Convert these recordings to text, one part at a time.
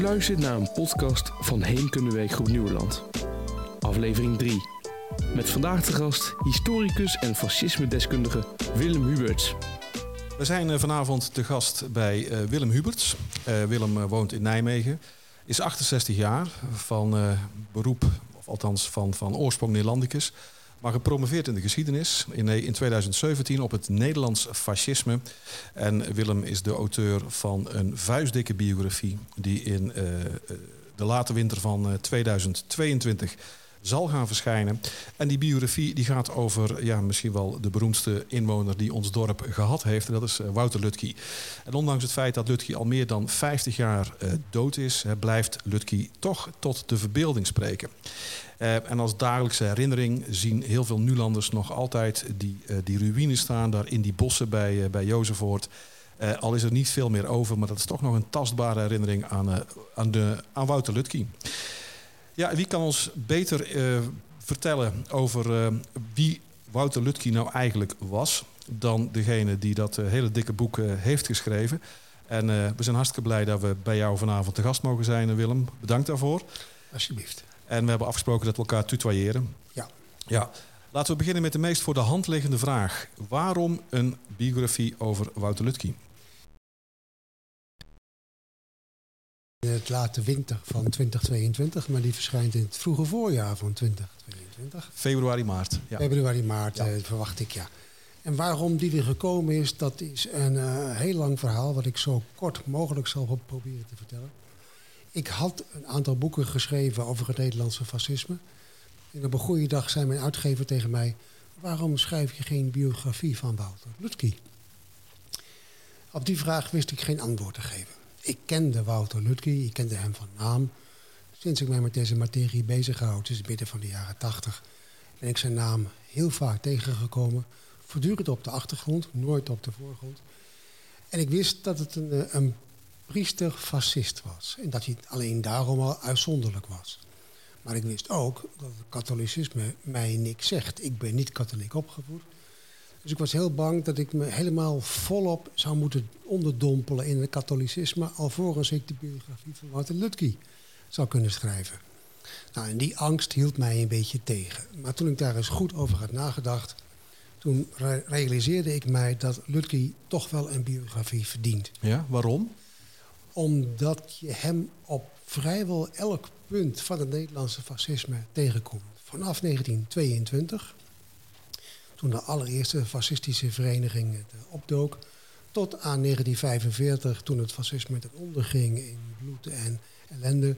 U luistert naar een podcast van Heemkundeweek Groep Nieuwland. Aflevering 3. Met vandaag de gast historicus en fascisme-deskundige Willem Huberts. We zijn eh, vanavond te gast bij uh, Willem Huberts. Uh, Willem woont in Nijmegen, is 68 jaar, van beroep, of althans van, van oorsprong Nederlandicus. Maar gepromoveerd in de geschiedenis in, in 2017 op het Nederlands fascisme. En Willem is de auteur van een vuistdikke biografie die in de late winter van 2022 zal gaan verschijnen. En die biografie die gaat over ja, misschien wel de beroemdste inwoner die ons dorp gehad heeft. En dat is eh, Wouter Lutke. En ondanks het feit dat Lutke al meer dan 50 jaar uh, dood is, blijft Lutke toch tot de verbeelding spreken. Uh, en als dagelijkse herinnering zien heel veel Nulanders nog altijd die, uh, die ruïnes staan daar in die bossen bij, uh, bij al is er niet veel meer over, maar dat is toch nog een tastbare herinnering aan, aan, de, aan Wouter Lutke. Ja, wie kan ons beter uh, vertellen over uh, wie Wouter Lutke nou eigenlijk was... dan degene die dat uh, hele dikke boek heeft geschreven. En we zijn hartstikke blij dat we bij jou vanavond te gast mogen zijn, Willem. Bedankt daarvoor. Alsjeblieft. En we hebben afgesproken dat we elkaar tutoyeren. Ja. Ja. Laten we beginnen met de meest voor de hand liggende vraag. Waarom een biografie over Wouter Lutke? In het late winter van 2022, maar die verschijnt in het vroege voorjaar van 2022. Februari, maart. Ja. Februari, maart ja. eh, verwacht ik, ja. En waarom die er gekomen is, dat is een uh, heel lang verhaal... wat ik zo kort mogelijk zal proberen te vertellen. Ik had een aantal boeken geschreven over het Nederlandse fascisme. En op een goede dag zei mijn uitgever tegen mij... waarom schrijf je geen biografie van Wouter Lutke? Op die vraag wist ik geen antwoord te geven. Ik kende Wouter Lutke, ik kende hem van naam. Sinds ik mij met deze materie bezighoud, dus midden van de jaren tachtig... ben ik zijn naam heel vaak tegengekomen. Voortdurend op de achtergrond, nooit op de voorgrond. En ik wist dat het een, eh, een priester-fascist was. En dat hij alleen daarom al uitzonderlijk was. Maar ik wist ook dat het katholicisme mij niks zegt. Ik ben niet katholiek opgevoed. Dus ik was heel bang dat ik me helemaal volop zou moeten onderdompelen in het katholicisme... alvorens ik de biografie van Wouter Lutke zou kunnen schrijven. Nou, en die angst hield mij een beetje tegen. Maar toen ik daar eens goed over had nagedacht... toen realiseerde ik mij dat Lutke toch wel een biografie verdient. Ja, waarom? Omdat je hem op vrijwel elk punt van het Nederlandse fascisme tegenkomt. Vanaf 1922 toen de allereerste fascistische vereniging opdook, tot aan 1945, toen het fascisme ten onder ging in bloed en ellende,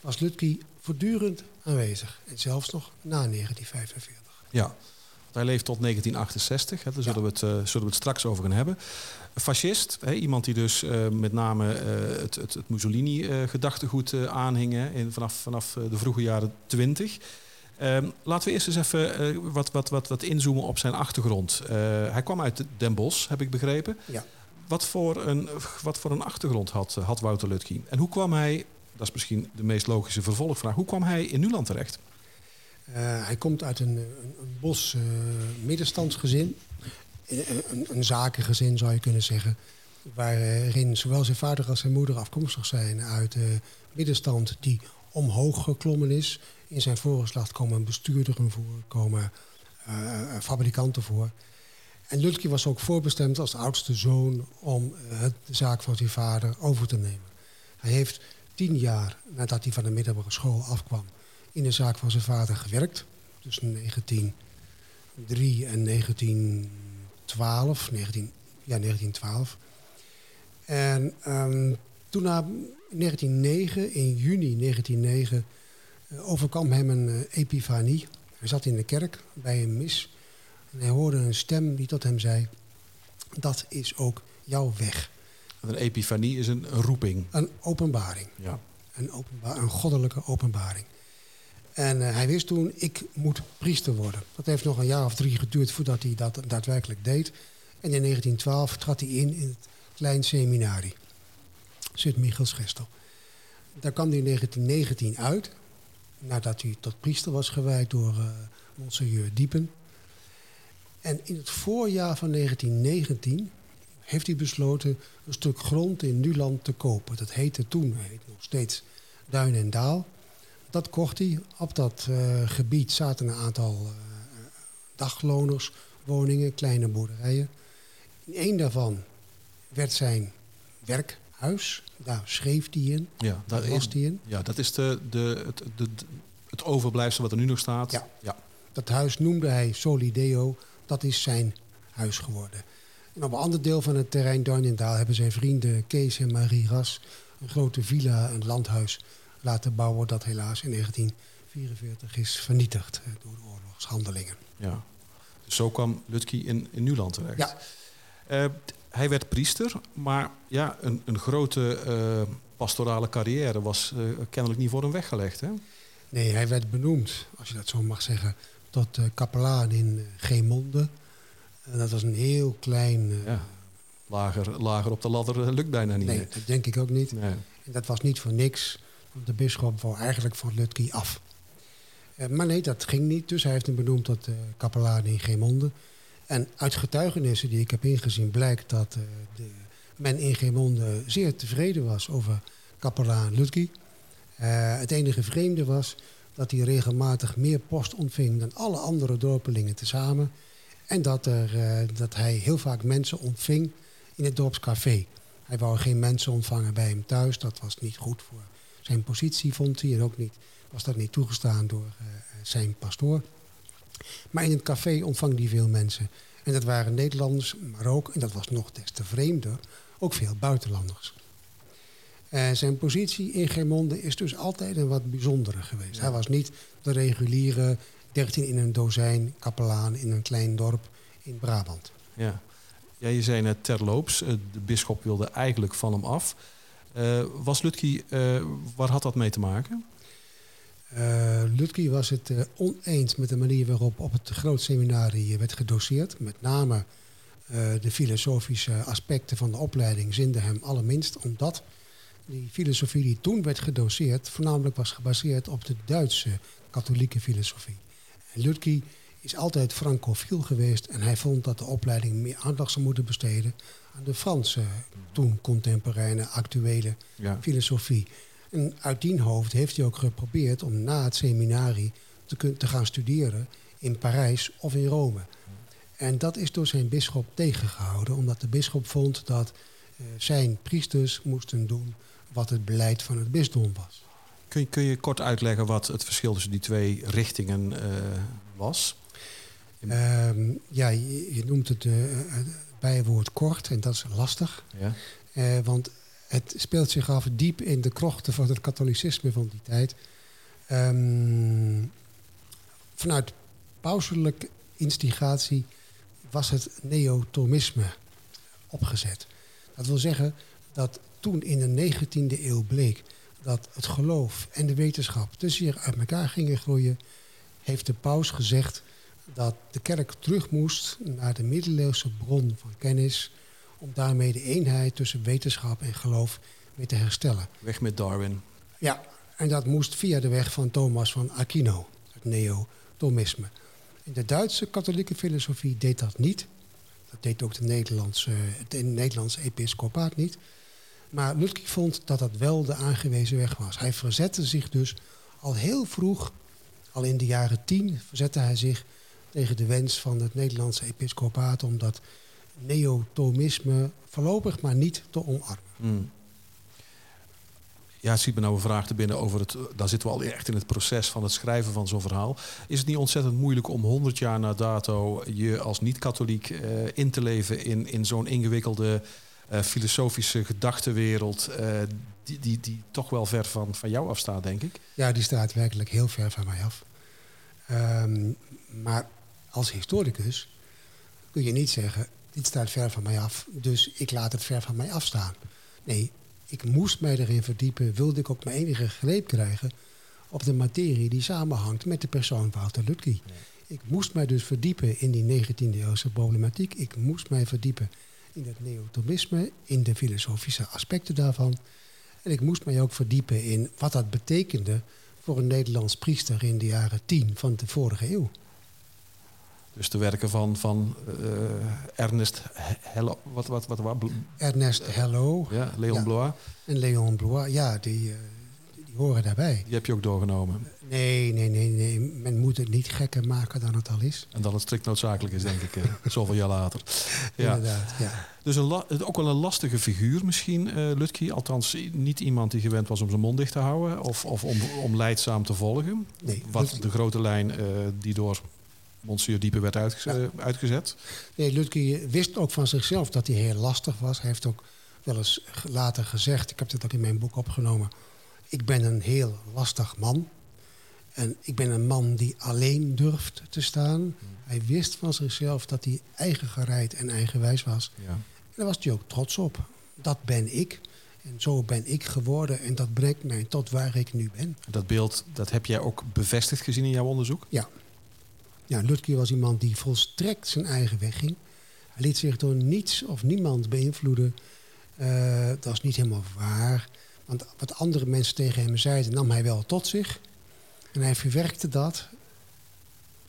was Lutke voortdurend aanwezig. En zelfs nog na 1945. Ja, hij leeft tot 1968, hè, daar zullen, we het, uh, zullen we het straks over gaan hebben. Fascist, hè, iemand die dus uh, met name uh, het, het, het Mussolini-gedachtegoed aanhing in, vanaf, vanaf de vroege jaren 20. Um, laten we eerst eens even uh, wat, wat, wat, wat inzoomen op zijn achtergrond. Uh, hij kwam uit Den Bosch, heb ik begrepen. Ja. Wat, voor een, wat voor een achtergrond had, had Wouter Lutke? En hoe kwam hij, dat is misschien de meest logische vervolgvraag... hoe kwam hij in Nuland terecht? Uh, hij komt uit een, een, een Bos middenstandsgezin. Een, een, een, zakengezin zou je kunnen zeggen. Waarin zowel zijn vader als zijn moeder afkomstig zijn uit de middenstand... die omhoog geklommen is in zijn voorgeslacht komen bestuurderen voor, komen uh, fabrikanten voor. En Lutke was ook voorbestemd als oudste zoon om uh, de zaak van zijn vader over te nemen. Hij heeft tien jaar nadat hij van de middelbare school afkwam in de zaak van zijn vader gewerkt. Tussen 1903 en 1912. 19, ja, 1912. En um, toen na 1909, in juni 1909 eh, overkwam hem een eh, epifanie. Hij zat in de kerk bij een mis. En hij hoorde een stem die tot hem zei... dat is ook jouw weg. Een epifanie is een roeping. Een openbaring. Ja. Een, openba een goddelijke openbaring. En uh, hij wist toen, ik moet priester worden. Dat heeft nog een jaar of drie geduurd voordat hij dat daadwerkelijk deed. En in 1912 trad hij in in het klein seminarie. Sint-Michielsgestel. Daar kwam hij in 1919 uit nadat hij tot priester was gewijd door uh, monseigneur Diepen. En in het voorjaar van 1919, heeft hij besloten een stuk grond in Nuland te kopen. Dat heette toen, heet nog steeds Duin en Daal. Dat kocht hij. Op dat uh, gebied zaten een aantal uh, woningen, kleine boerderijen. In één daarvan werd zijn werkhuis. Daar schreef hij in. Ja, daar was hij in. Ja, dat is de, de, het, de, het overblijfsel wat er nu nog staat. Ja. ja. Dat huis noemde hij Solideo. Dat is zijn huis geworden. En op een ander deel van het terrein Duinendaal hebben zijn vrienden Kees en Marie Ras een grote villa, een landhuis laten bouwen dat helaas in 1944 is vernietigd eh, door de oorlogshandelingen. Ja, dus zo kwam Lutki in, in Nuland terecht. Ja. Uh, hij werd priester, maar ja, een, een grote uh, pastorale carrière was uh, kennelijk niet voor hem weggelegd. Hè? Nee, hij werd benoemd, als je dat zo mag zeggen, tot kapelaan in Geemonde. dat was een heel klein... Ja. Lager, lager op de ladder lukt bijna niet. Nee, dat denk ik ook niet. Nee. En dat was niet voor niks. Want de bisschop wou eigenlijk van Lutki af. maar nee, dat ging niet. Dus hij heeft hem benoemd tot kapelaan in Geemonde. En uit getuigenissen die ik heb ingezien blijkt dat uh, de, men in Geemonde zeer tevreden was over kapelaan Lutki. Uh, het enige vreemde was dat hij regelmatig meer post ontving dan alle andere dorpelingen tezamen. En dat, er, uh, dat hij heel vaak mensen ontving in het dorpscafé. Hij wou geen mensen ontvangen bij hem thuis. Dat was niet goed voor zijn positie, vond hij. En ook niet, was dat niet toegestaan door zijn pastoor. Maar in het café ontvang hij veel mensen. En dat waren Nederlanders, maar ook, en dat was nog des te vreemder, ook veel buitenlanders. En eh, zijn positie in Geemonde is dus altijd een wat bijzondere geweest. Hij was niet de reguliere 13 in een dozijn kapelaan in een klein dorp in Brabant. Ja, ja je zei net terloops, eh, de bisschop wilde eigenlijk van hem af. Uh, was Lutki, uh, waar had dat mee te maken? Uh, Lutke was het uh, oneens met de manier waarop op het groot seminarie werd gedoseerd. Met name uh, de filosofische aspecten van de opleiding zinden hem allerminst, omdat die filosofie die toen werd gedoseerd voornamelijk was gebaseerd op de Duitse katholieke filosofie. En Lutke is altijd francofiel geweest en hij vond dat de opleiding meer aandacht zou moeten besteden aan de Franse, toen contemporaine, actuele ja. filosofie. En uit die hoofd heeft hij ook geprobeerd om na het seminarie te, te gaan studeren in Parijs of in Rome. En dat is door zijn bisschop tegengehouden, omdat de bisschop vond dat uh, zijn priesters moesten doen wat het beleid van het bisdom was. Kun je, kun je kort uitleggen wat het verschil tussen die twee richtingen uh, was? Um, ja, je, je, noemt het uh, bijwoord kort en dat is lastig. Ja. want het speelt zich af diep in de krochten van het katholicisme van die tijd. Um, vanuit pauselijke instigatie was het neotomisme opgezet. Dat wil zeggen dat toen in de 19e eeuw bleek dat het geloof en de wetenschap te zeer uit elkaar gingen groeien, heeft de paus gezegd dat de kerk terug moest naar de middeleeuwse bron van kennis om daarmee de eenheid tussen wetenschap en geloof weer te herstellen. Weg met Darwin. Ja, en dat moest via de weg van Thomas van Aquino, het neo-thomisme. In de Duitse katholieke filosofie deed dat niet. Dat deed ook de Nederlandse, het Nederlandse episcopaat niet. Maar Lutke vond dat dat wel de aangewezen weg was. Hij verzette zich dus al heel vroeg, al in de jaren tien, verzette hij zich tegen de wens van het Nederlandse episcopaat om dat neotomisme voorlopig maar niet te omarmen. Hmm. Ja, ziet me nou een vraag te binnen over het. Daar zitten we al echt in het proces van het schrijven van zo'n verhaal. Is het niet ontzettend moeilijk om 100 jaar na dato je als niet-katholiek uh, in te leven in, in zo'n ingewikkelde uh, filosofische gedachtenwereld, uh, die, die, die toch wel ver van, van jou afstaat, denk ik? Ja, die staat werkelijk heel ver van mij af. Um, maar als historicus kun je niet zeggen, dit staat ver van mij af, dus ik laat het ver van mij afstaan. Nee, ik moest mij erin verdiepen, wilde ik ook mijn enige greep krijgen op de materie die samenhangt met de persoon Wouter Lutke. Ik moest mij dus verdiepen in die 19e eeuwse problematiek. Ik moest mij verdiepen in het neotomisme, in de filosofische aspecten daarvan. En ik moest mij ook verdiepen in wat dat betekende voor een Nederlands priester in de jaren 10 van de vorige eeuw. Dus de werken van, van Ernest Hello, wat, wat, wat, wat, Ernest Hello. Ja, Leon Blois. En Leon Blois, ja, die, die horen daarbij. Die heb je ook doorgenomen? Nee, nee, nee, nee. Men moet het niet gekker maken dan het al is. En dan het strikt noodzakelijk is, denk ik, zoveel jaar later. Ja. Inderdaad, ja. Dus een ook wel een lastige figuur misschien, uh, Lutki. Althans, niet iemand die gewend was om zijn mond dicht te houden of, of om, om leidzaam te volgen. Nee, Wat de grote lijn uh, die door Monsieur Diepe werd uitgezet, ja. uitgezet. Nee, Lutki wist ook van zichzelf dat hij heel lastig was. Hij heeft ook wel eens later gezegd, ik heb dit ook in mijn boek opgenomen... ik ben een heel lastig man. En ik ben een man die alleen durft te staan. Hmm. Hij wist van zichzelf dat hij eigen gereid en eigenwijs was. Ja. En daar was hij ook trots op. Dat ben ik. En zo ben ik geworden en dat brengt mij tot waar ik nu ben. Dat beeld, dat heb jij ook bevestigd gezien in jouw onderzoek? Ja. Ja, Lutke was iemand die volstrekt zijn eigen weg ging. Hij liet zich door niets of niemand beïnvloeden. Uh, dat is niet helemaal waar. Want wat andere mensen tegen hem zeiden, nam hij wel tot zich. En hij verwerkte dat.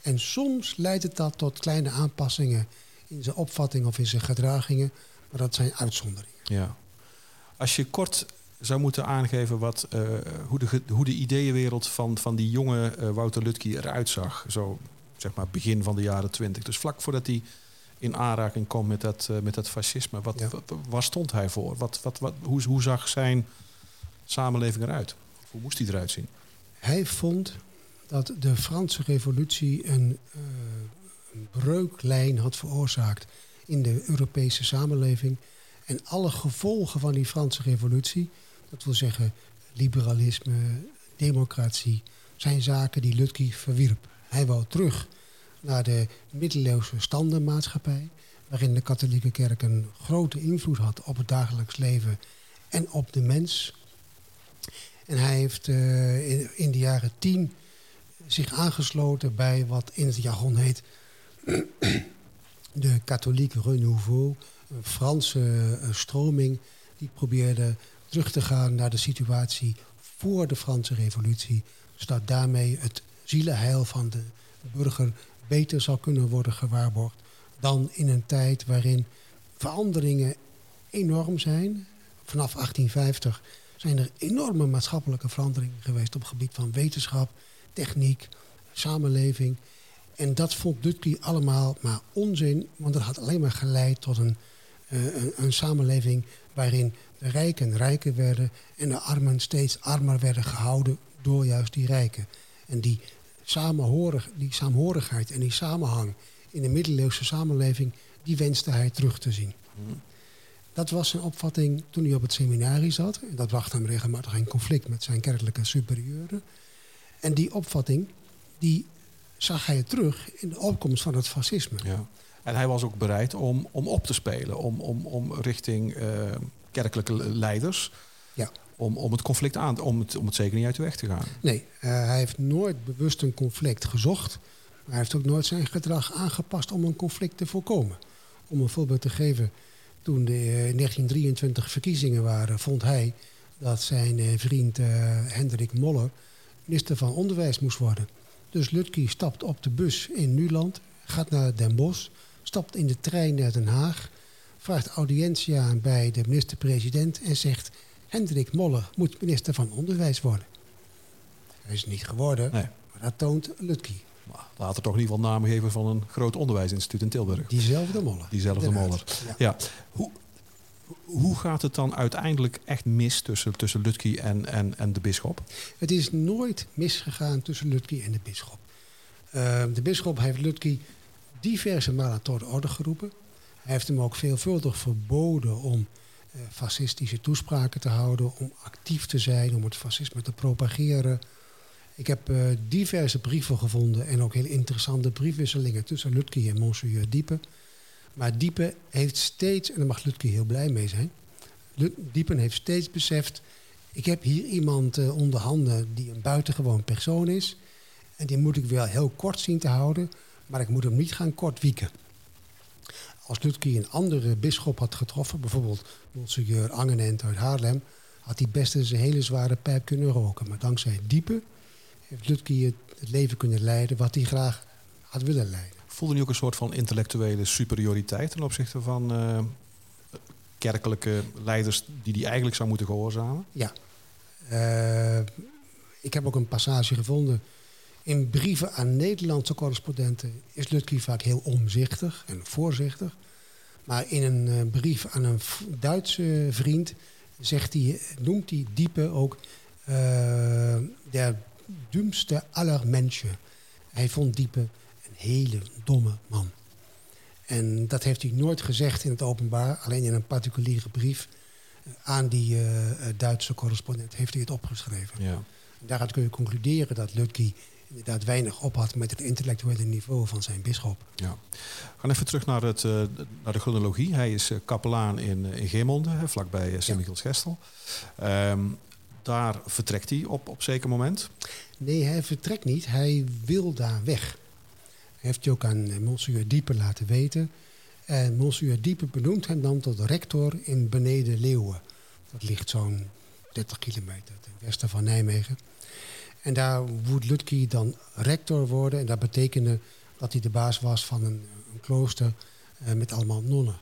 En soms leidde dat tot kleine aanpassingen in zijn opvatting of in zijn gedragingen. Maar dat zijn uitzonderingen. Ja. Als je kort zou moeten aangeven wat, uh, hoe, de, hoe de ideeënwereld van, van die jonge uh, Wouter Lutke eruit zag. Zo zeg maar begin van de jaren twintig. Dus vlak voordat hij in aanraking komt met dat, uh, met dat fascisme. Wat, Ja. wat- waar stond hij voor? Wat, wat, wat, hoe, hoe zag zijn samenleving eruit? Hoe moest hij eruit zien? Hij vond dat de Franse revolutie een, eh, een breuklijn had veroorzaakt in de Europese samenleving. En alle gevolgen van die Franse revolutie, dat wil zeggen liberalisme, democratie, zijn zaken die Lutke verwierp. Hij wou terug naar de middeleeuwse standenmaatschappij, waarin de katholieke kerk een grote invloed had op het dagelijks leven en op de mens. En hij heeft in, in de jaren tien zich aangesloten bij wat in het jargon heet de katholieke renouveau, een Franse eh, stroming die probeerde terug te gaan naar de situatie voor de Franse revolutie, zodat daarmee het zielenheil van de burger beter zal kunnen worden gewaarborgd dan in een tijd waarin veranderingen enorm zijn. Vanaf 1850 zijn er enorme maatschappelijke veranderingen geweest op het gebied van wetenschap, techniek, samenleving. En dat vond Dutke allemaal maar onzin, want dat had alleen maar geleid tot een, eh, een, een samenleving waarin de rijken rijker werden en de armen steeds armer werden gehouden door juist die rijken. En die, samenhorig, die saamhorigheid en die samenhang in de middeleeuwse samenleving, die wenste hij terug te zien. Dat was zijn opvatting toen hij op het seminarie zat. En dat bracht hem regelmatig in conflict met zijn kerkelijke superieuren. En die opvatting, die zag hij terug in de opkomst van het fascisme. Ja. En hij was ook bereid om, om op te spelen, om, om, om richting eh, kerkelijke leiders, Ja. Om, om het conflict aan, om om het zeker niet uit de weg te gaan. Nee, eh, hij heeft nooit bewust een conflict gezocht. Maar hij heeft ook nooit zijn gedrag aangepast om een conflict te voorkomen. Om een voorbeeld te geven, toen de eh, 1923 verkiezingen waren, vond hij dat zijn eh, vriend Hendrik Moller minister van Onderwijs moest worden. Dus Lutke stapt op de bus in Nuland, gaat naar Den Bosch, stapt in de trein naar Den Haag, vraagt audiëntie aan bij de minister-president en zegt: Hendrik Moller moet minister van Onderwijs worden. Hij is niet geworden, Nee. maar dat toont. Maar later toch in ieder geval namen geven van een groot onderwijsinstituut in Tilburg. Diezelfde Moller. Diezelfde. Moller. Ja. Ja. Hoe, hoe gaat het dan uiteindelijk echt mis tussen, tussen Lutke en, en, en de bisschop? Het is nooit misgegaan tussen Lutke en de bisschop. Eh, de bisschop heeft Lutke diverse malen tot de orde geroepen. Hij heeft hem ook veelvuldig verboden om fascistische toespraken te houden, om actief te zijn, om het fascisme te propageren. Ik heb eh, diverse brieven gevonden en ook heel interessante briefwisselingen tussen Lutke en Monseigneur Diepen. Maar Diepen heeft steeds, en daar mag Lutke heel blij mee zijn, Diepen heeft steeds beseft, ik heb hier iemand eh, onder handen die een buitengewoon persoon is. En die moet ik wel heel kort zien te houden, maar ik moet hem niet gaan kort wieken. Als Lutke een andere bisschop had getroffen, bijvoorbeeld Monseigneur Angenent uit Haarlem, had hij best eens een hele zware pijp kunnen roken. Maar dankzij Diepe heeft Lutke het, leven kunnen leiden wat hij graag had willen leiden. Voelde hij ook een soort van intellectuele superioriteit ten opzichte van uh, kerkelijke leiders die hij eigenlijk zou moeten gehoorzamen? Ja. Uh, ik heb ook een passage gevonden. In brieven aan Nederlandse correspondenten is Lutke vaak heel omzichtig en voorzichtig. Maar in een uh, brief aan een Duitse vriend zegt hij, noemt hij Diepe ook uh, der dumste aller mensen. Hij vond Diepe een hele domme man. En dat heeft hij nooit gezegd in het openbaar, alleen in een particuliere brief aan die uh, Duitse correspondent heeft hij het opgeschreven. Ja. Daaruit kun je concluderen dat Lutke inderdaad weinig op had met het intellectuele niveau van zijn bisschop. Ja. We gaan even terug naar, het, uh, naar de chronologie. Hij is uh, kapelaan in, in Geemonde, vlakbij uh, Sint-Michiels-Gestel. Um, daar vertrekt hij op, op zeker moment? Nee, hij vertrekt niet. Hij wil daar weg. Hij heeft hij ook aan Monsieur Diepe laten weten. En Monsieur Diepe benoemt hem dan tot rector in Beneden Leeuwen. Dat ligt zo'n 30 kilometer ten westen van Nijmegen. En daar moet Lutke dan rector worden. En dat betekende dat hij de baas was van een, een klooster eh, met allemaal nonnen.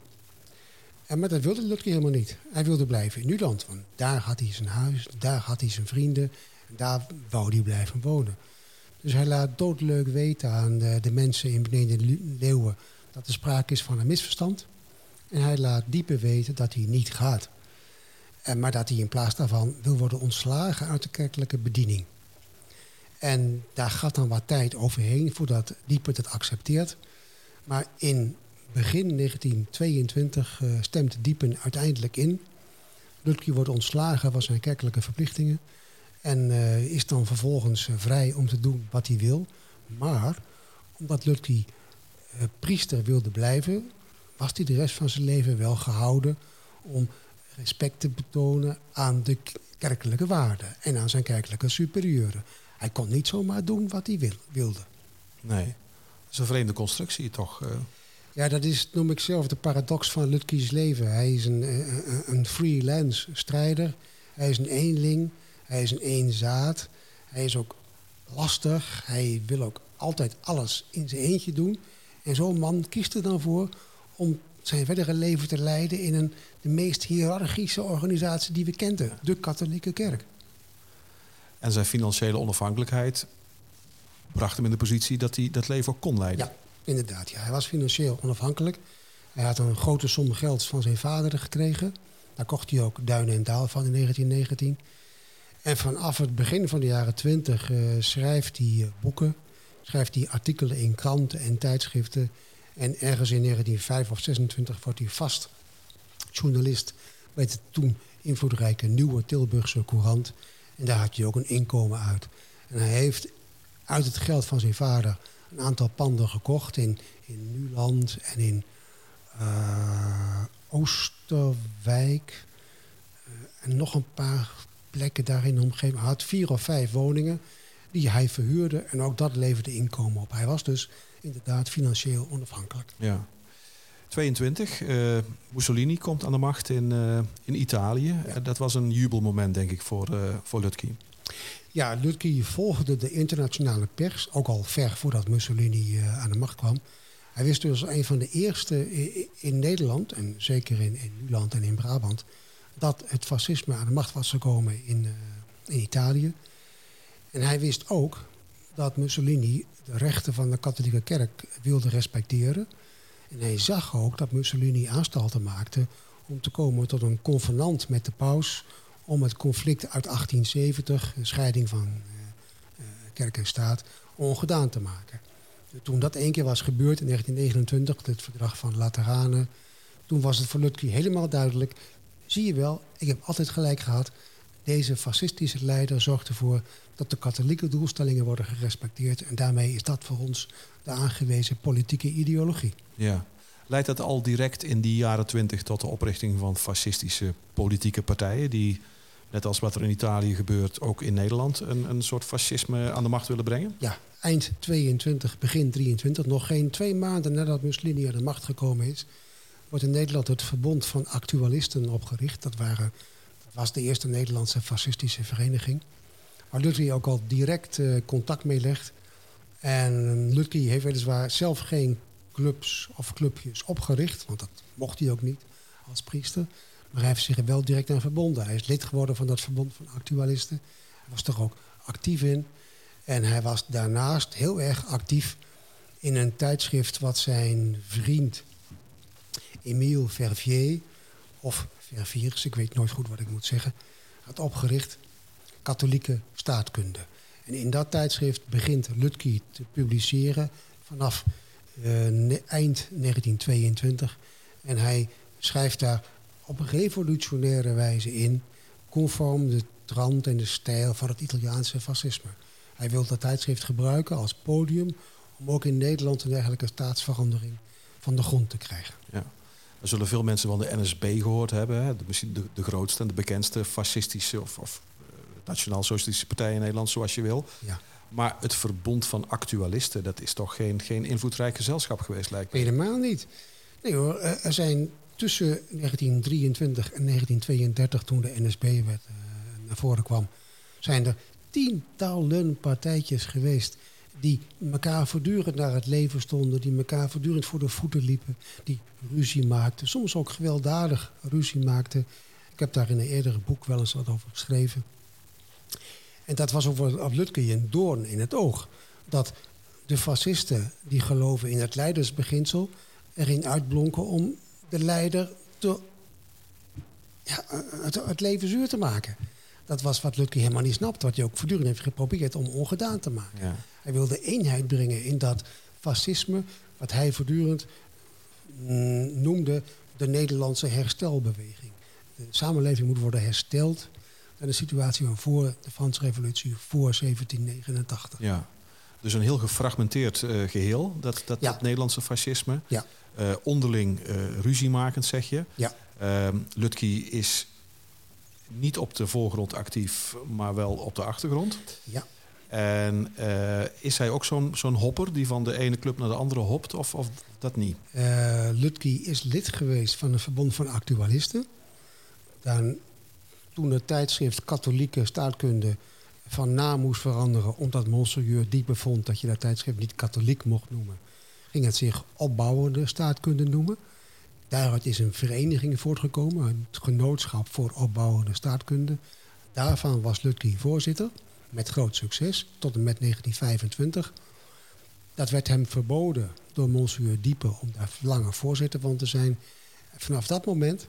En maar dat wilde Lutke helemaal niet. Hij wilde blijven in Nuland. Want daar had hij zijn huis, daar had hij zijn vrienden. En daar wou hij blijven wonen. Dus hij laat doodleuk weten aan de, de mensen in beneden Leeuwen... dat er sprake is van een misverstand. En hij laat diepe weten dat hij niet gaat. En, maar dat hij in plaats daarvan wil worden ontslagen uit de kerkelijke bediening. En daar gaat dan wat tijd overheen voordat Dieper het accepteert. Maar in begin 1922 uh, eh, stemt Diepen uiteindelijk in. Lutke wordt ontslagen van zijn kerkelijke verplichtingen. En uh, is dan vervolgens uh, vrij om te doen wat hij wil. Maar omdat Lutke priester wilde blijven, was hij de rest van zijn leven wel gehouden om respect te betonen aan de kerkelijke waarden en aan zijn kerkelijke superieuren. Hij kon niet zomaar doen wat hij wil, wilde. Nee, dat is een vreemde constructie toch? Uh. Ja, dat is, noem ik zelf, de paradox van Lutke's leven. Hij is een, een, een freelance strijder. Hij is een eenling. Hij is een eenzaad. Hij is ook lastig. Hij wil ook altijd alles in zijn eentje doen. En zo'n man kiest er dan voor om zijn verdere leven te leiden in een, de meest hiërarchische organisatie die we kenden, de katholieke kerk. En zijn financiële onafhankelijkheid bracht hem in de positie dat hij dat leven ook kon leiden. Ja, inderdaad. Ja. Hij was financieel onafhankelijk. Hij had een grote som geld van zijn vader gekregen. Daar kocht hij ook Duinen en Daal van in 1919. En vanaf het begin van de jaren 20 uh, schrijft hij uh, boeken, schrijft hij artikelen in kranten en tijdschriften. En ergens in 1905 of 26 wordt hij vast journalist bij de toen invloedrijke Nieuwe Tilburgse Courant. En daar had hij ook een inkomen uit. En hij heeft uit het geld van zijn vader een aantal panden gekocht in, in Nuland en in uh, Oosterwijk. Uh, en nog een paar plekken daarin de omgeving. Hij had vier of vijf woningen die hij verhuurde. En ook dat leverde inkomen op. Hij was dus inderdaad financieel onafhankelijk. Ja. 22. Uh, eh, Mussolini komt aan de macht in, uh, in Italië. Ja. dat was een jubelmoment, denk ik, voor, uh, voor Lutke. Ja, Lutke volgde de internationale pers, ook al ver voordat Mussolini aan de macht kwam. Hij wist dus een van de eerste in, in Nederland, en zeker in, in Nuland en in Brabant, dat het fascisme aan de macht was gekomen in, in Italië. En hij wist ook dat Mussolini de rechten van de katholieke kerk wilde respecteren. En hij zag ook dat Mussolini aanstalten maakte om te komen tot een convenant met de paus om het conflict uit 1870, een scheiding van uh, kerk en staat, ongedaan te maken. Toen dat één keer was gebeurd in 1929, het verdrag van Lateranen, toen was het voor Lutke helemaal duidelijk. Zie je wel, ik heb altijd gelijk gehad. Deze fascistische leider zorgt ervoor dat de katholieke doelstellingen worden gerespecteerd. En daarmee is dat voor ons de aangewezen politieke ideologie. Ja. Leidt dat al direct in die jaren twintig tot de oprichting van fascistische politieke partijen... die, net als wat er in Italië gebeurt, ook in Nederland... een, een soort fascisme aan de macht willen brengen? Ja, eind 22, begin 23, nog geen twee maanden nadat Mussolini aan de macht gekomen is... wordt in Nederland het Verbond van Actualisten opgericht. Dat, waren, was de eerste Nederlandse fascistische vereniging... waar Lutke ook al direct uh, contact mee legt... En Lutke heeft weliswaar zelf geen clubs of clubjes opgericht, want dat mocht hij ook niet als priester. Maar hij heeft zich er wel direct aan verbonden. Hij is lid geworden van dat verbond van actualisten. Hij was er ook actief in. En hij was daarnaast heel erg actief in een tijdschrift wat zijn vriend Emile Verviers, of Ik weet nooit goed wat ik moet zeggen, had opgericht. Katholieke staatkunde. En in dat tijdschrift begint Lutke te publiceren vanaf uh, eind 1922. En hij schrijft daar op een revolutionaire wijze in, conform de trant en de stijl van het Italiaanse fascisme. Hij wil dat tijdschrift gebruiken als podium om ook in Nederland een dergelijke staatsverandering van de grond te krijgen. Ja. Er zullen veel mensen van de NSB gehoord hebben. Hè? De, misschien de, de, grootste en de bekendste fascistische of, of uh, nationaal-socialistische partij in Nederland, zoals je wil. Ja. Maar het verbond van actualisten, dat is toch geen, geen invloedrijk gezelschap geweest, lijkt me. Helemaal niet. Nee hoor, er zijn tussen 1923 en 1932, toen de NSB werd, uh, naar voren kwam, zijn er tientallen partijtjes geweest die elkaar voortdurend naar het leven stonden, die elkaar voortdurend voor de voeten liepen, die ruzie maakten, soms ook gewelddadig ruzie maakten. Ik heb daar in een eerdere boek wel eens wat over geschreven. En dat was over Lutke een doorn in het oog. Dat de fascisten die geloven in het leidersbeginsel erin uitblonken om de leider te, ja, het, het leven zuur te maken. Dat was wat Lutke helemaal niet snapt. Wat hij ook voortdurend heeft geprobeerd om ongedaan te maken. Ja. Hij wilde eenheid brengen in dat fascisme, wat hij voortdurend mm, noemde de Nederlandse herstelbeweging. De samenleving moet worden hersteld naar de situatie van voor de Franse Revolutie, voor 1789. Ja, dus een heel gefragmenteerd uh, geheel, dat, dat, Ja. dat Nederlandse fascisme. Ja. Eh, onderling eh ruziemakend, zeg je. Ja. Ehm, Lutke is niet op de voorgrond actief, maar wel op de achtergrond. Ja. En eh, is hij ook zo'n zo'n hopper die van de ene club naar de andere hopt, of, of dat niet? Eh Lutke is lid geweest van een verbond van actualisten. Dan, toen het tijdschrift Katholieke Staatkunde van naam moest veranderen... omdat Monseigneur Diepe vond dat je dat tijdschrift niet katholiek mocht noemen... ging het zich opbouwende staatkunde noemen. Daaruit is een vereniging voortgekomen, een genootschap voor opbouwende staatkunde. Daarvan was Lutke voorzitter, met groot succes, tot en met 1925. Dat werd hem verboden door Monseigneur Diepe om daar langer voorzitter van te zijn. Vanaf dat moment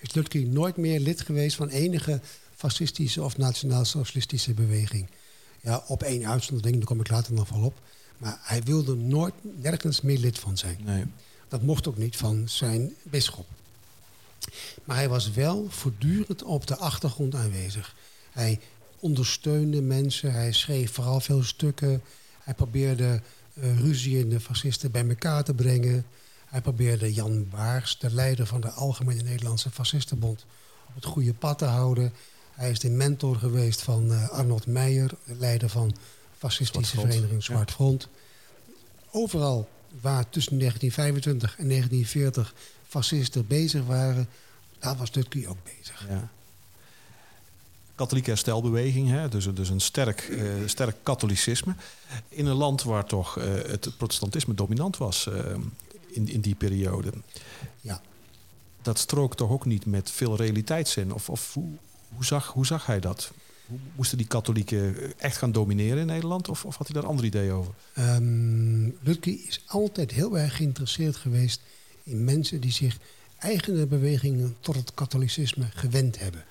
is Lutke nooit meer lid geweest van enige fascistische of nationaal-socialistische beweging. Ja, op één uitzondering, daar kom ik later nog wel op. Maar hij wilde nooit nergens meer lid van zijn. Nee. Dat mocht ook niet van zijn bisschop. Maar hij was wel voortdurend op de achtergrond aanwezig. Hij ondersteunde mensen, hij schreef vooral veel stukken. Hij probeerde uh, ruzie in de fascisten bij elkaar te brengen. Hij probeerde Jan Baars, de leider van de Algemene Nederlandse Fascistenbond, op het goede pad te houden. Hij is de mentor geweest van uh, Arnold Meijer, de leider van de fascistische Zwart vereniging Zwart Front. Overal waar tussen 1925 en 1940 fascisten bezig waren, daar was Lutke ook bezig. Ja. Katholieke herstelbeweging, hè? Dus, dus een sterk, eh, sterk katholicisme. In een land waar toch eh, het protestantisme dominant was eh, in, in die periode. Ja. Dat strookt toch ook niet met veel realiteitszin? Of, of hoe, hoe, zag, hoe zag hij dat? Moesten die katholieken echt gaan domineren in Nederland? Of, of had hij daar andere ideeën over? Um, Lutke is altijd heel erg geïnteresseerd geweest in mensen die zich eigene bewegingen tot het katholicisme gewend hebben.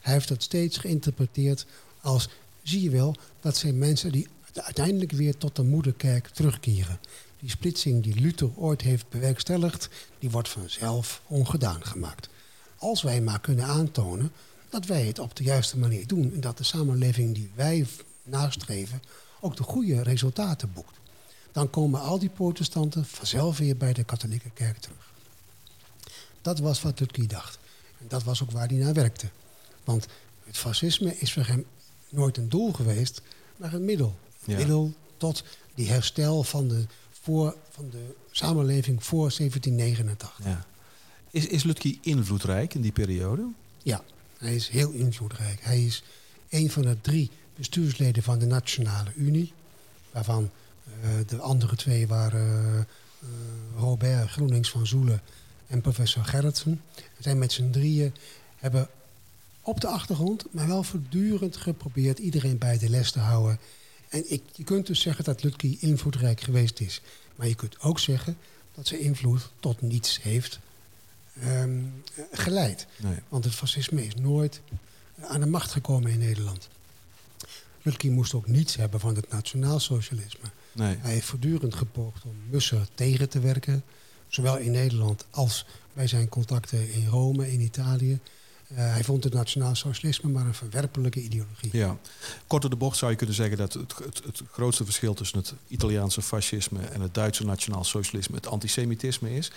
Hij heeft dat steeds geïnterpreteerd als, zie je wel, dat zijn mensen die uiteindelijk weer tot de moederkerk terugkeren. Die splitsing die Luther ooit heeft bewerkstelligd, die wordt vanzelf ongedaan gemaakt. Als wij maar kunnen aantonen dat wij het op de juiste manier doen en dat de samenleving die wij nastreven ook de goede resultaten boekt. Dan komen al die protestanten vanzelf weer bij de katholieke kerk terug. Dat was wat Lutke dacht. En dat was ook waar hij naar werkte. Want het fascisme is voor hem nooit een doel geweest, maar een middel. Een Ja. middel tot die herstel van de, voor, van de samenleving voor 1789. Ja. Is, is Lutke invloedrijk in die periode? Ja, hij is heel invloedrijk. Hij is een van de drie bestuursleden van de Nationale Unie. Waarvan eh, de andere twee waren Robert Groenings van Zoelen en professor Gerritsen. We zijn met z'n drieën, hebben op de achtergrond, maar wel voortdurend geprobeerd iedereen bij de les te houden. En ik, je kunt dus zeggen dat Lutke invloedrijk geweest is. Maar je kunt ook zeggen dat zijn invloed tot niets heeft ehm, geleid. Nee. Want het fascisme is nooit aan de macht gekomen in Nederland. Lutke moest ook niets hebben van het nationaalsocialisme. Nee. Hij heeft voortdurend gepoogd om Musser tegen te werken. Zowel in Nederland als bij zijn contacten in Rome, in Italië. Uh, hij vond het nationaal socialisme maar een verwerpelijke ideologie. Ja. Kort door de bocht zou je kunnen zeggen dat het, het, het grootste verschil tussen het Italiaanse fascisme en het Duitse nationaal socialisme het antisemitisme is.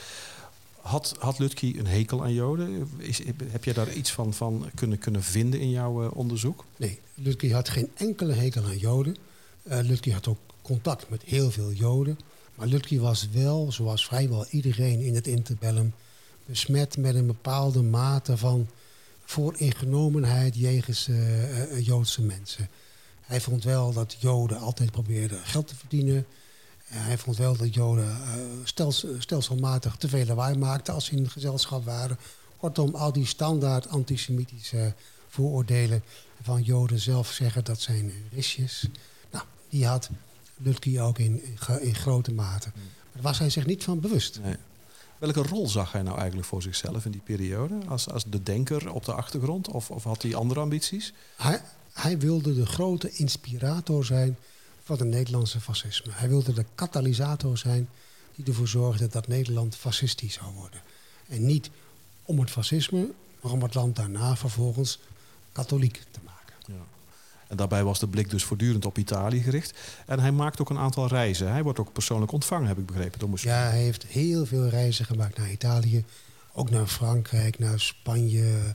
Had, had een hekel aan Joden? Is, heb je daar iets van, van kunnen, kunnen vinden in jouw uh, onderzoek? Nee, Lutke had geen enkele hekel aan Joden. Uh, had ook contact met heel veel Joden. Maar Lutke was wel, zoals vrijwel iedereen in het interbellum, besmet met een bepaalde mate van vooringenomenheid jegens uh, Joodse mensen. Hij vond wel dat Joden altijd probeerden geld te verdienen. Hij vond wel dat Joden stelselmatig te veel lawaai maakten als ze in gezelschap waren. Kortom, al die standaard antisemitische vooroordelen van Joden zelf zeggen dat zijn risjes. Nou, die had Lutke ook in, in, grote mate. Maar daar was hij zich niet van bewust. Nee. Welke rol zag hij nou eigenlijk voor zichzelf in die periode? Als, als de denker op de achtergrond? Of, of had hij andere ambities? Hij, hij wilde de grote inspirator zijn van het Nederlandse fascisme. Hij wilde de katalysator zijn die ervoor zorgde dat Nederland fascistisch zou worden. En niet om het fascisme, maar om het land daarna vervolgens katholiek te maken. Ja. En daarbij was de blik dus voortdurend op Italië gericht. En hij maakt ook een aantal reizen. Hij wordt ook persoonlijk ontvangen, heb ik begrepen. Door ja, hij heeft heel veel reizen gemaakt naar Italië. Ook naar Frankrijk, naar Spanje,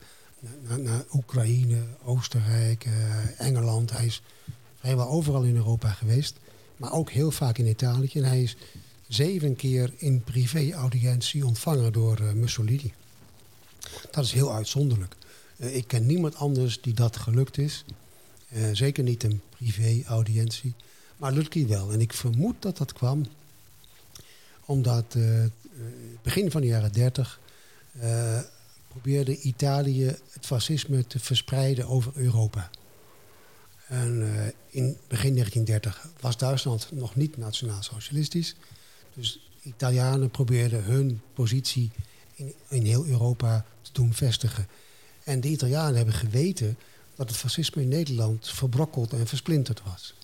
naar, naar Oekraïne, Oostenrijk, uh, Engeland. Hij is vrijwel overal in Europa geweest. Maar ook heel vaak in Italië. En hij is zeven keer in privé-audiëntie ontvangen door uh, Mussolini. Dat is heel uitzonderlijk. Uh, ik ken niemand anders die dat gelukt is. Uh, zeker niet een privé-audiëntie. Maar Lutke wel. En ik vermoed dat dat kwam omdat begin van de jaren 30 uh, probeerde Italië het fascisme te verspreiden over Europa. En in begin 1930 was Duitsland nog niet nationaal-socialistisch. Dus Italianen probeerden hun positie in, in heel Europa te doen vestigen. En de Italianen hebben geweten dat het fascisme in Nederland verbrokkeld en versplinterd was.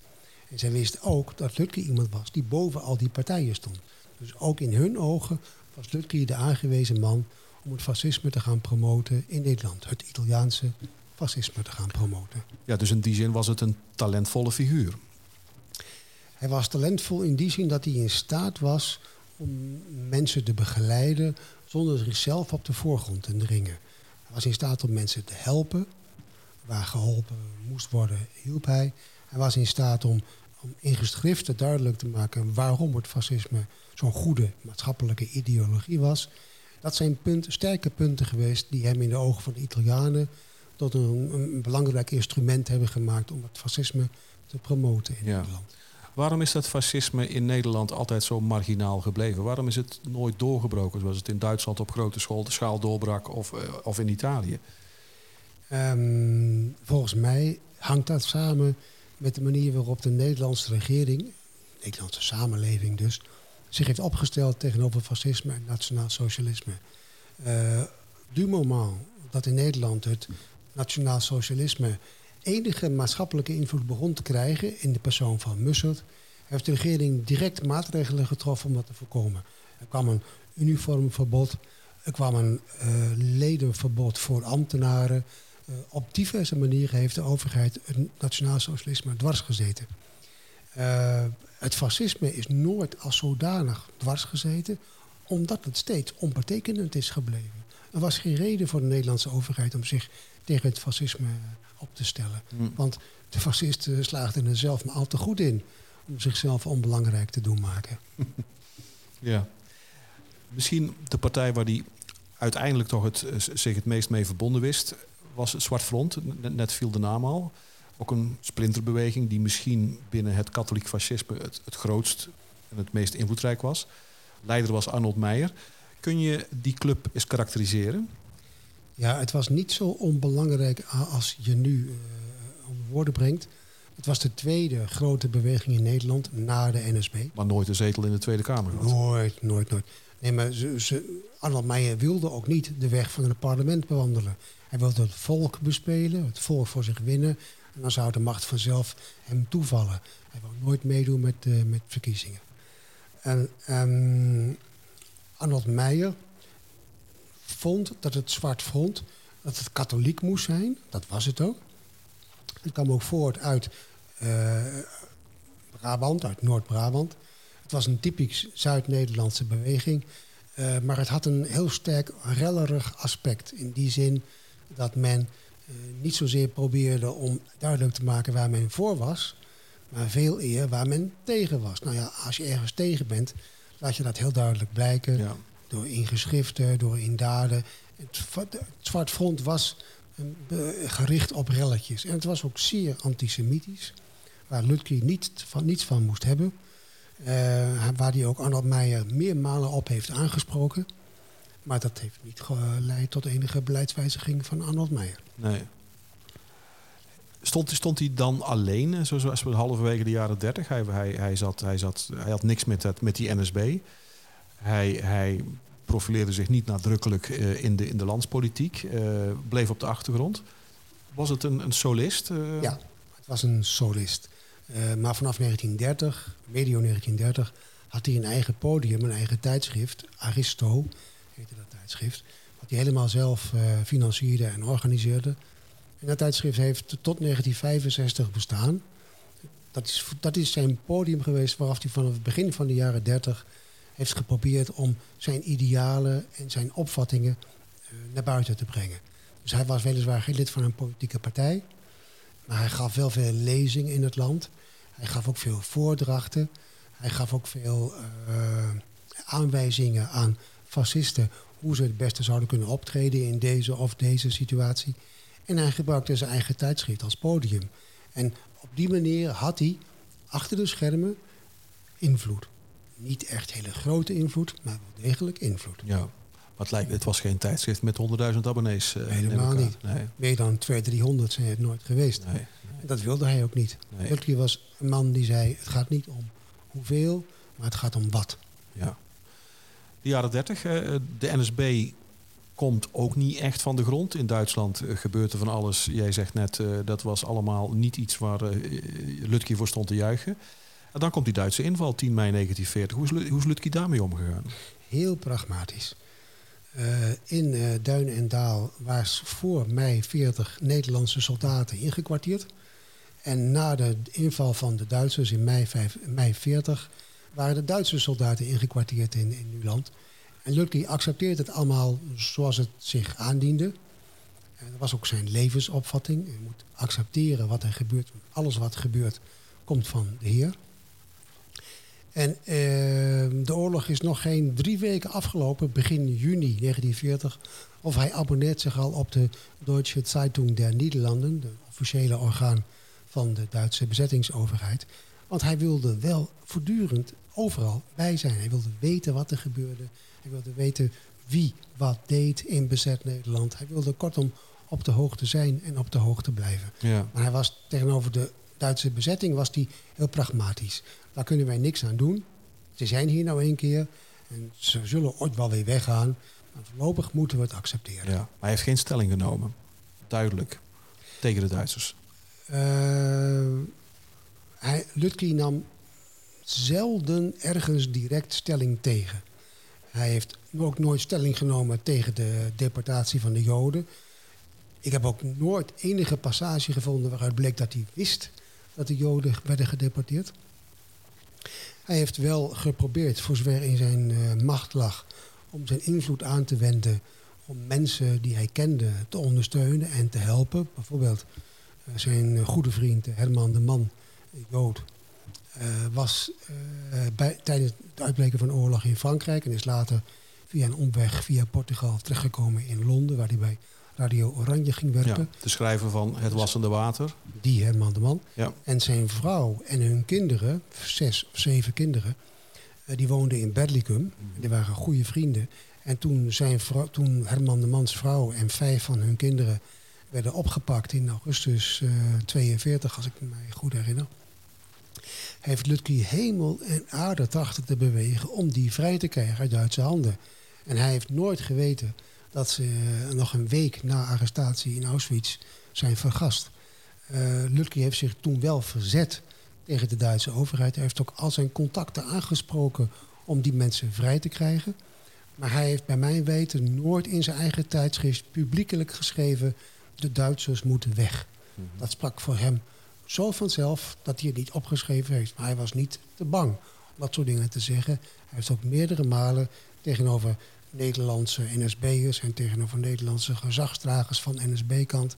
En zij wisten ook dat Lutke iemand was die boven al die partijen stond. Dus ook in hun ogen was Lutke de aangewezen man om het fascisme te gaan promoten in Nederland. Het Italiaanse fascisme te gaan promoten. Ja, dus in die zin was het een talentvolle figuur. Hij was talentvol in die zin dat hij in staat was om mensen te begeleiden zonder zichzelf op de voorgrond te dringen. Hij was in staat om mensen te helpen, waar geholpen moest worden, hielp hij. Hij was in staat om, om in geschriften duidelijk te maken waarom het fascisme zo'n goede maatschappelijke ideologie was. Dat zijn punten, sterke punten geweest die hem in de ogen van de Italianen tot een, een belangrijk instrument hebben gemaakt om het fascisme te promoten in Nederland. Waarom is dat fascisme in Nederland altijd zo marginaal gebleven? Waarom is het nooit doorgebroken zoals het in Duitsland op grote schaal doorbrak of, eh, of in Italië? Um, volgens mij hangt dat samen met de manier waarop de Nederlandse regering, de Nederlandse samenleving dus, zich heeft opgesteld tegenover fascisme en nationaal socialisme. Uh, du moment dat in Nederland het nationaal socialisme enige maatschappelijke invloed begon te krijgen in de persoon van Mussert, heeft de regering direct maatregelen getroffen om dat te voorkomen. Er kwam een uniformverbod, er kwam een uh, ledenverbod voor ambtenaren, eh, op diverse manieren heeft de overheid het nationaal socialisme dwars gezeten. Uh, het fascisme is nooit als zodanig dwars gezeten, omdat het steeds onbetekenend is gebleven. Er was geen reden voor de Nederlandse overheid om zich tegen het fascisme op te stellen. Hmm. Want de fascisten slaagden er zelf maar al te goed in om zichzelf onbelangrijk te doen maken. ja. Misschien de partij waar die uiteindelijk toch het, zich het meest mee verbonden wist, was het Zwart Front, net viel de naam al. Ook een splinterbeweging die misschien binnen het katholiek fascisme het, het grootst en het meest invloedrijk was. Leider was Arnold Meijer. Kun je die club eens karakteriseren? Ja, het was niet zo onbelangrijk als je nu om woorden brengt. Het was de tweede grote beweging in Nederland na de NSB. Maar nooit een zetel in de Tweede Kamer gehad? Nooit, nooit, nooit. Nee, maar ze, ze, Arnold Meijer wilde ook niet de weg van het parlement bewandelen. Hij wilde het volk bespelen, het volk voor zich winnen. En dan zou de macht vanzelf hem toevallen. Hij wou nooit meedoen met, uh, met verkiezingen. En um, Arnold Meijer vond dat het Zwart Front dat het katholiek moest zijn. Dat was het ook. Het kwam ook voort uit uh, Brabant, uit Noord-Brabant. Het was een typisch Zuid-Nederlandse beweging. Uh, maar het had een heel sterk rellerig aspect. In die zin dat men uh, niet zozeer probeerde om duidelijk te maken waar men voor was, maar veel eer waar men tegen was. Nou ja, als je ergens tegen bent, laat je dat heel duidelijk blijken. Ja. Door in geschriften, door in daden. Het, Zwart Front was gericht op relletjes. En het was ook zeer antisemitisch. Waar Lutke niet van, niets van moest hebben. Uh, waar hij ook Arnold Meijer meermalen op heeft aangesproken. Maar dat heeft niet geleid tot enige beleidswijziging van Arnold Meijer. Nee. Stond, stond hij dan alleen, zoals we halverwege de jaren dertig? Hij, hij, hij, zat, hij, zat, hij had niks met, dat, met die NSB. Hij, hij profileerde zich niet nadrukkelijk uh, in, de, in de landspolitiek. Uh, bleef op de achtergrond. Was het een, een solist? Uh... Ja, het was een solist. maar vanaf 1930, medio 1930, had hij een eigen podium, een eigen tijdschrift. Aristo heette dat tijdschrift. Wat hij helemaal zelf financierde en organiseerde. En dat tijdschrift heeft tot 1965 bestaan. Dat is, dat is zijn podium geweest waaraf hij vanaf het begin van de jaren 30 heeft geprobeerd om zijn idealen en zijn opvattingen uh, naar buiten te brengen. Dus hij was weliswaar geen lid van een politieke partij, maar hij gaf wel veel lezingen in het land. Hij gaf ook veel voordrachten. Hij gaf ook veel uh, aanwijzingen aan fascisten hoe ze het beste zouden kunnen optreden in deze of deze situatie. En hij gebruikte zijn eigen tijdschrift als podium. En op die manier had hij achter de schermen invloed. Niet echt hele grote invloed, maar wel degelijk invloed. Ja, het, lijkt, het was geen tijdschrift met 100.000 abonnees. Uh, Helemaal niet. Nee. Meer dan 200, 300 zijn het nooit geweest. Nee, nee. Dat wilde hij ook niet. Nee. was een man die zei, het gaat niet om hoeveel, maar het gaat om wat. Ja. De jaren 30, de NSB komt ook niet echt van de grond. In Duitsland uh, gebeurt er van alles. Jij zegt net, dat was allemaal niet iets waar Lutke voor stond te juichen. En dan komt die Duitse inval, 10 mei 1940. Hoe is, hoe is Lutke daarmee omgegaan? Heel pragmatisch. in Duin en Daal waren voor mei 40 Nederlandse soldaten ingekwartierd. En na de inval van de Duitsers in mei, 5, mei 40 waren de Duitse soldaten ingekwartierd in, in Nuland. En Lutke accepteert het allemaal zoals het zich aandiende. En dat was ook zijn levensopvatting. Je moet accepteren wat er gebeurt. Alles wat gebeurt komt van de Heer. En uh, de oorlog is nog geen drie weken afgelopen, begin juni 1940. Of hij abonneert zich al op de Deutsche Zeitung der Niederlanden, de officiële orgaan van de Duitse bezettingsoverheid. Want hij wilde wel voortdurend overal bij zijn. Hij wilde weten wat er gebeurde. Hij wilde weten wie wat deed in bezet Nederland. Hij wilde kortom op de hoogte zijn en op de hoogte blijven. Ja. Maar hij was tegenover de Duitse bezetting was hij heel pragmatisch. Daar kunnen wij niks aan doen. Ze zijn hier nou één keer en ze zullen ooit wel weer weggaan. Maar voorlopig moeten we het accepteren. Ja, maar hij heeft geen stelling genomen. Duidelijk. Tegen de Duitsers. Uh, hij, Lutke nam zelden ergens direct stelling tegen. Hij heeft ook nooit stelling genomen tegen de deportatie van de Joden. Ik heb ook nooit enige passage gevonden waaruit bleek dat hij wist dat de Joden werden gedeporteerd. Hij heeft wel geprobeerd, voor zover in zijn uh, macht lag, om zijn invloed aan te wenden om mensen die hij kende te ondersteunen en te helpen. Bijvoorbeeld uh, zijn goede vriend Herman de Man, Jood, uh, was bij, tijdens het uitbreken van de oorlog in Frankrijk en is later via een omweg via Portugal terechtgekomen in Londen, waar hij bij Radio Oranje ging werken. Ja, de schrijver van Het Wassende Water. Die Herman de Man. Ja. En zijn vrouw en hun kinderen, zes of zeven kinderen, die woonden in Bedlicum. Die waren goede vrienden. En toen, zijn vrouw, toen Herman de Mans vrouw en vijf van hun kinderen werden opgepakt in augustus uh, 42, als ik me goed herinner. Heeft Lutke hemel en aarde trachten te bewegen om die vrij te krijgen uit Duitse handen. En hij heeft nooit geweten dat ze uh, nog een week na arrestatie in Auschwitz zijn vergast. Uh, Lutke heeft zich toen wel verzet tegen de Duitse overheid. Hij heeft ook al zijn contacten aangesproken om die mensen vrij te krijgen. Maar hij heeft bij mijn weten nooit in zijn eigen tijdschrift publiekelijk geschreven... de Duitsers moeten weg. Mhm. Dat sprak voor hem zo vanzelf dat hij het niet opgeschreven heeft. Maar hij was niet te bang om dat soort dingen te zeggen. Hij heeft ook meerdere malen tegenover Nederlandse NSB'ers... en tegenover Nederlandse gezagsdragers van NSB-kant...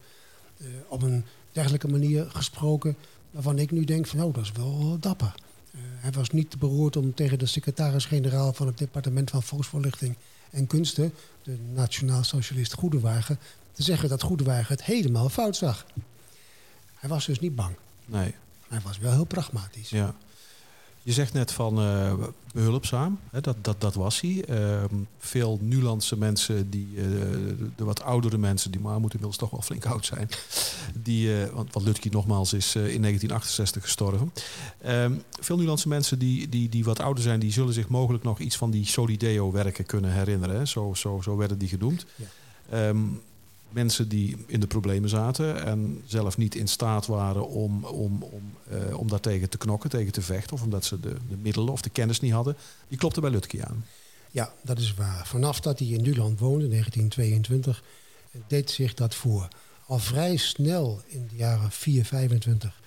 Uh, eh, op een dergelijke manier gesproken... waarvan ik nu denk van, oh, dat is wel dapper. Uh, hij was niet beroerd om tegen de secretaris-generaal van het departement van Volksvoorlichting en Kunsten, de nationaal-socialist Goedewagen, te zeggen dat Goedewagen het helemaal fout zag. Hij was dus niet bang. Nee. Hij was wel heel pragmatisch. Ja. Je zegt net van uh, behulpzaam, hè, dat, dat, dat was hij. Uh, veel Nulandse mensen, die, uh, de wat oudere mensen, die maar moeten inmiddels toch wel flink oud zijn. Die, uh, want, want Lutke nogmaals is in 1968 gestorven. Ehm, veel Nulandse mensen die, die, die wat ouder zijn, die zullen zich mogelijk nog iets van die Solideo-werken kunnen herinneren. Hè. Zo, zo, zo werden die genoemd. Ja. Um, mensen die in de problemen zaten en zelf niet in staat waren om, om, om, uh, om daartegen te knokken, tegen te vechten, of omdat ze de, de middelen of de kennis niet hadden, die klopten bij Lutke aan. Ja, dat is waar. Vanaf dat hij in Nuland woonde, 1922, deed zich dat voor. Al vrij snel in de jaren 4, 25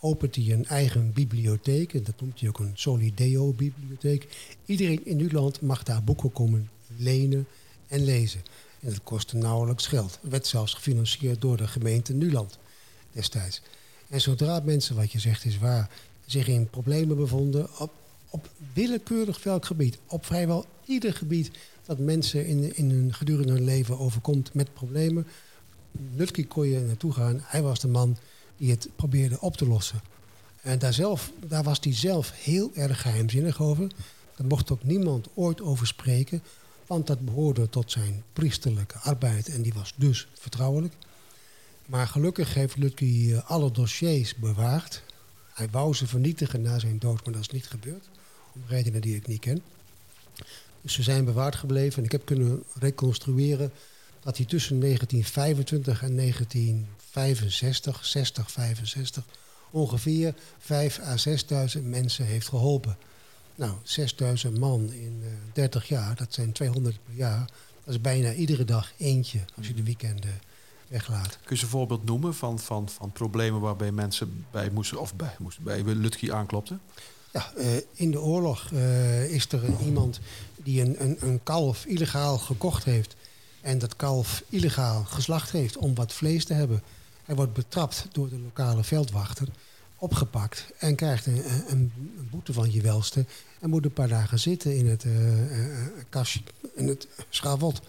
opent hij een eigen bibliotheek. En dat noemt hij ook een Solideo-bibliotheek. Iedereen in Nuland mag daar boeken komen lenen en lezen. En dat kostte nauwelijks geld. Het werd zelfs gefinancierd door de gemeente Nuland destijds. En zodra mensen, wat je zegt is waar, zich in problemen bevonden, op, op willekeurig welk gebied, op vrijwel ieder gebied dat mensen in, in hun, gedurende hun leven overkomt met problemen, Lutke kon je naartoe gaan. Hij was de man die het probeerde op te lossen. En daar, zelf, daar was hij zelf heel erg geheimzinnig over. Daar mocht ook niemand ooit over spreken. Want dat behoorde tot zijn priesterlijke arbeid en die was dus vertrouwelijk. Maar gelukkig heeft Lutke eh, alle dossiers bewaard. Hij wou ze vernietigen na zijn dood, maar dat is niet gebeurd. Om redenen die ik niet ken. Dus ze zijn bewaard gebleven. En ik heb kunnen reconstrueren dat hij tussen 1925 en 1965, 60, 65, ongeveer 5 à 6.000 mensen heeft geholpen. Nou, 6000 man in uh, eh, 30 jaar, dat zijn 200 per jaar. Dat is bijna iedere dag eentje als je de weekenden weglaat. Kun je een voorbeeld noemen van, van, van problemen waarbij mensen bij moesten, of bij, moesten, bij Lutki aanklopten? Ja, uh, in de oorlog uh, is er iemand die een, een, een kalf illegaal gekocht heeft. En dat kalf illegaal geslacht heeft om wat vlees te hebben. Hij wordt betrapt door de lokale veldwachter opgepakt en krijgt een, een, een, boete van je welste en moet een paar dagen zitten in het, uh, kastje, in het schavot.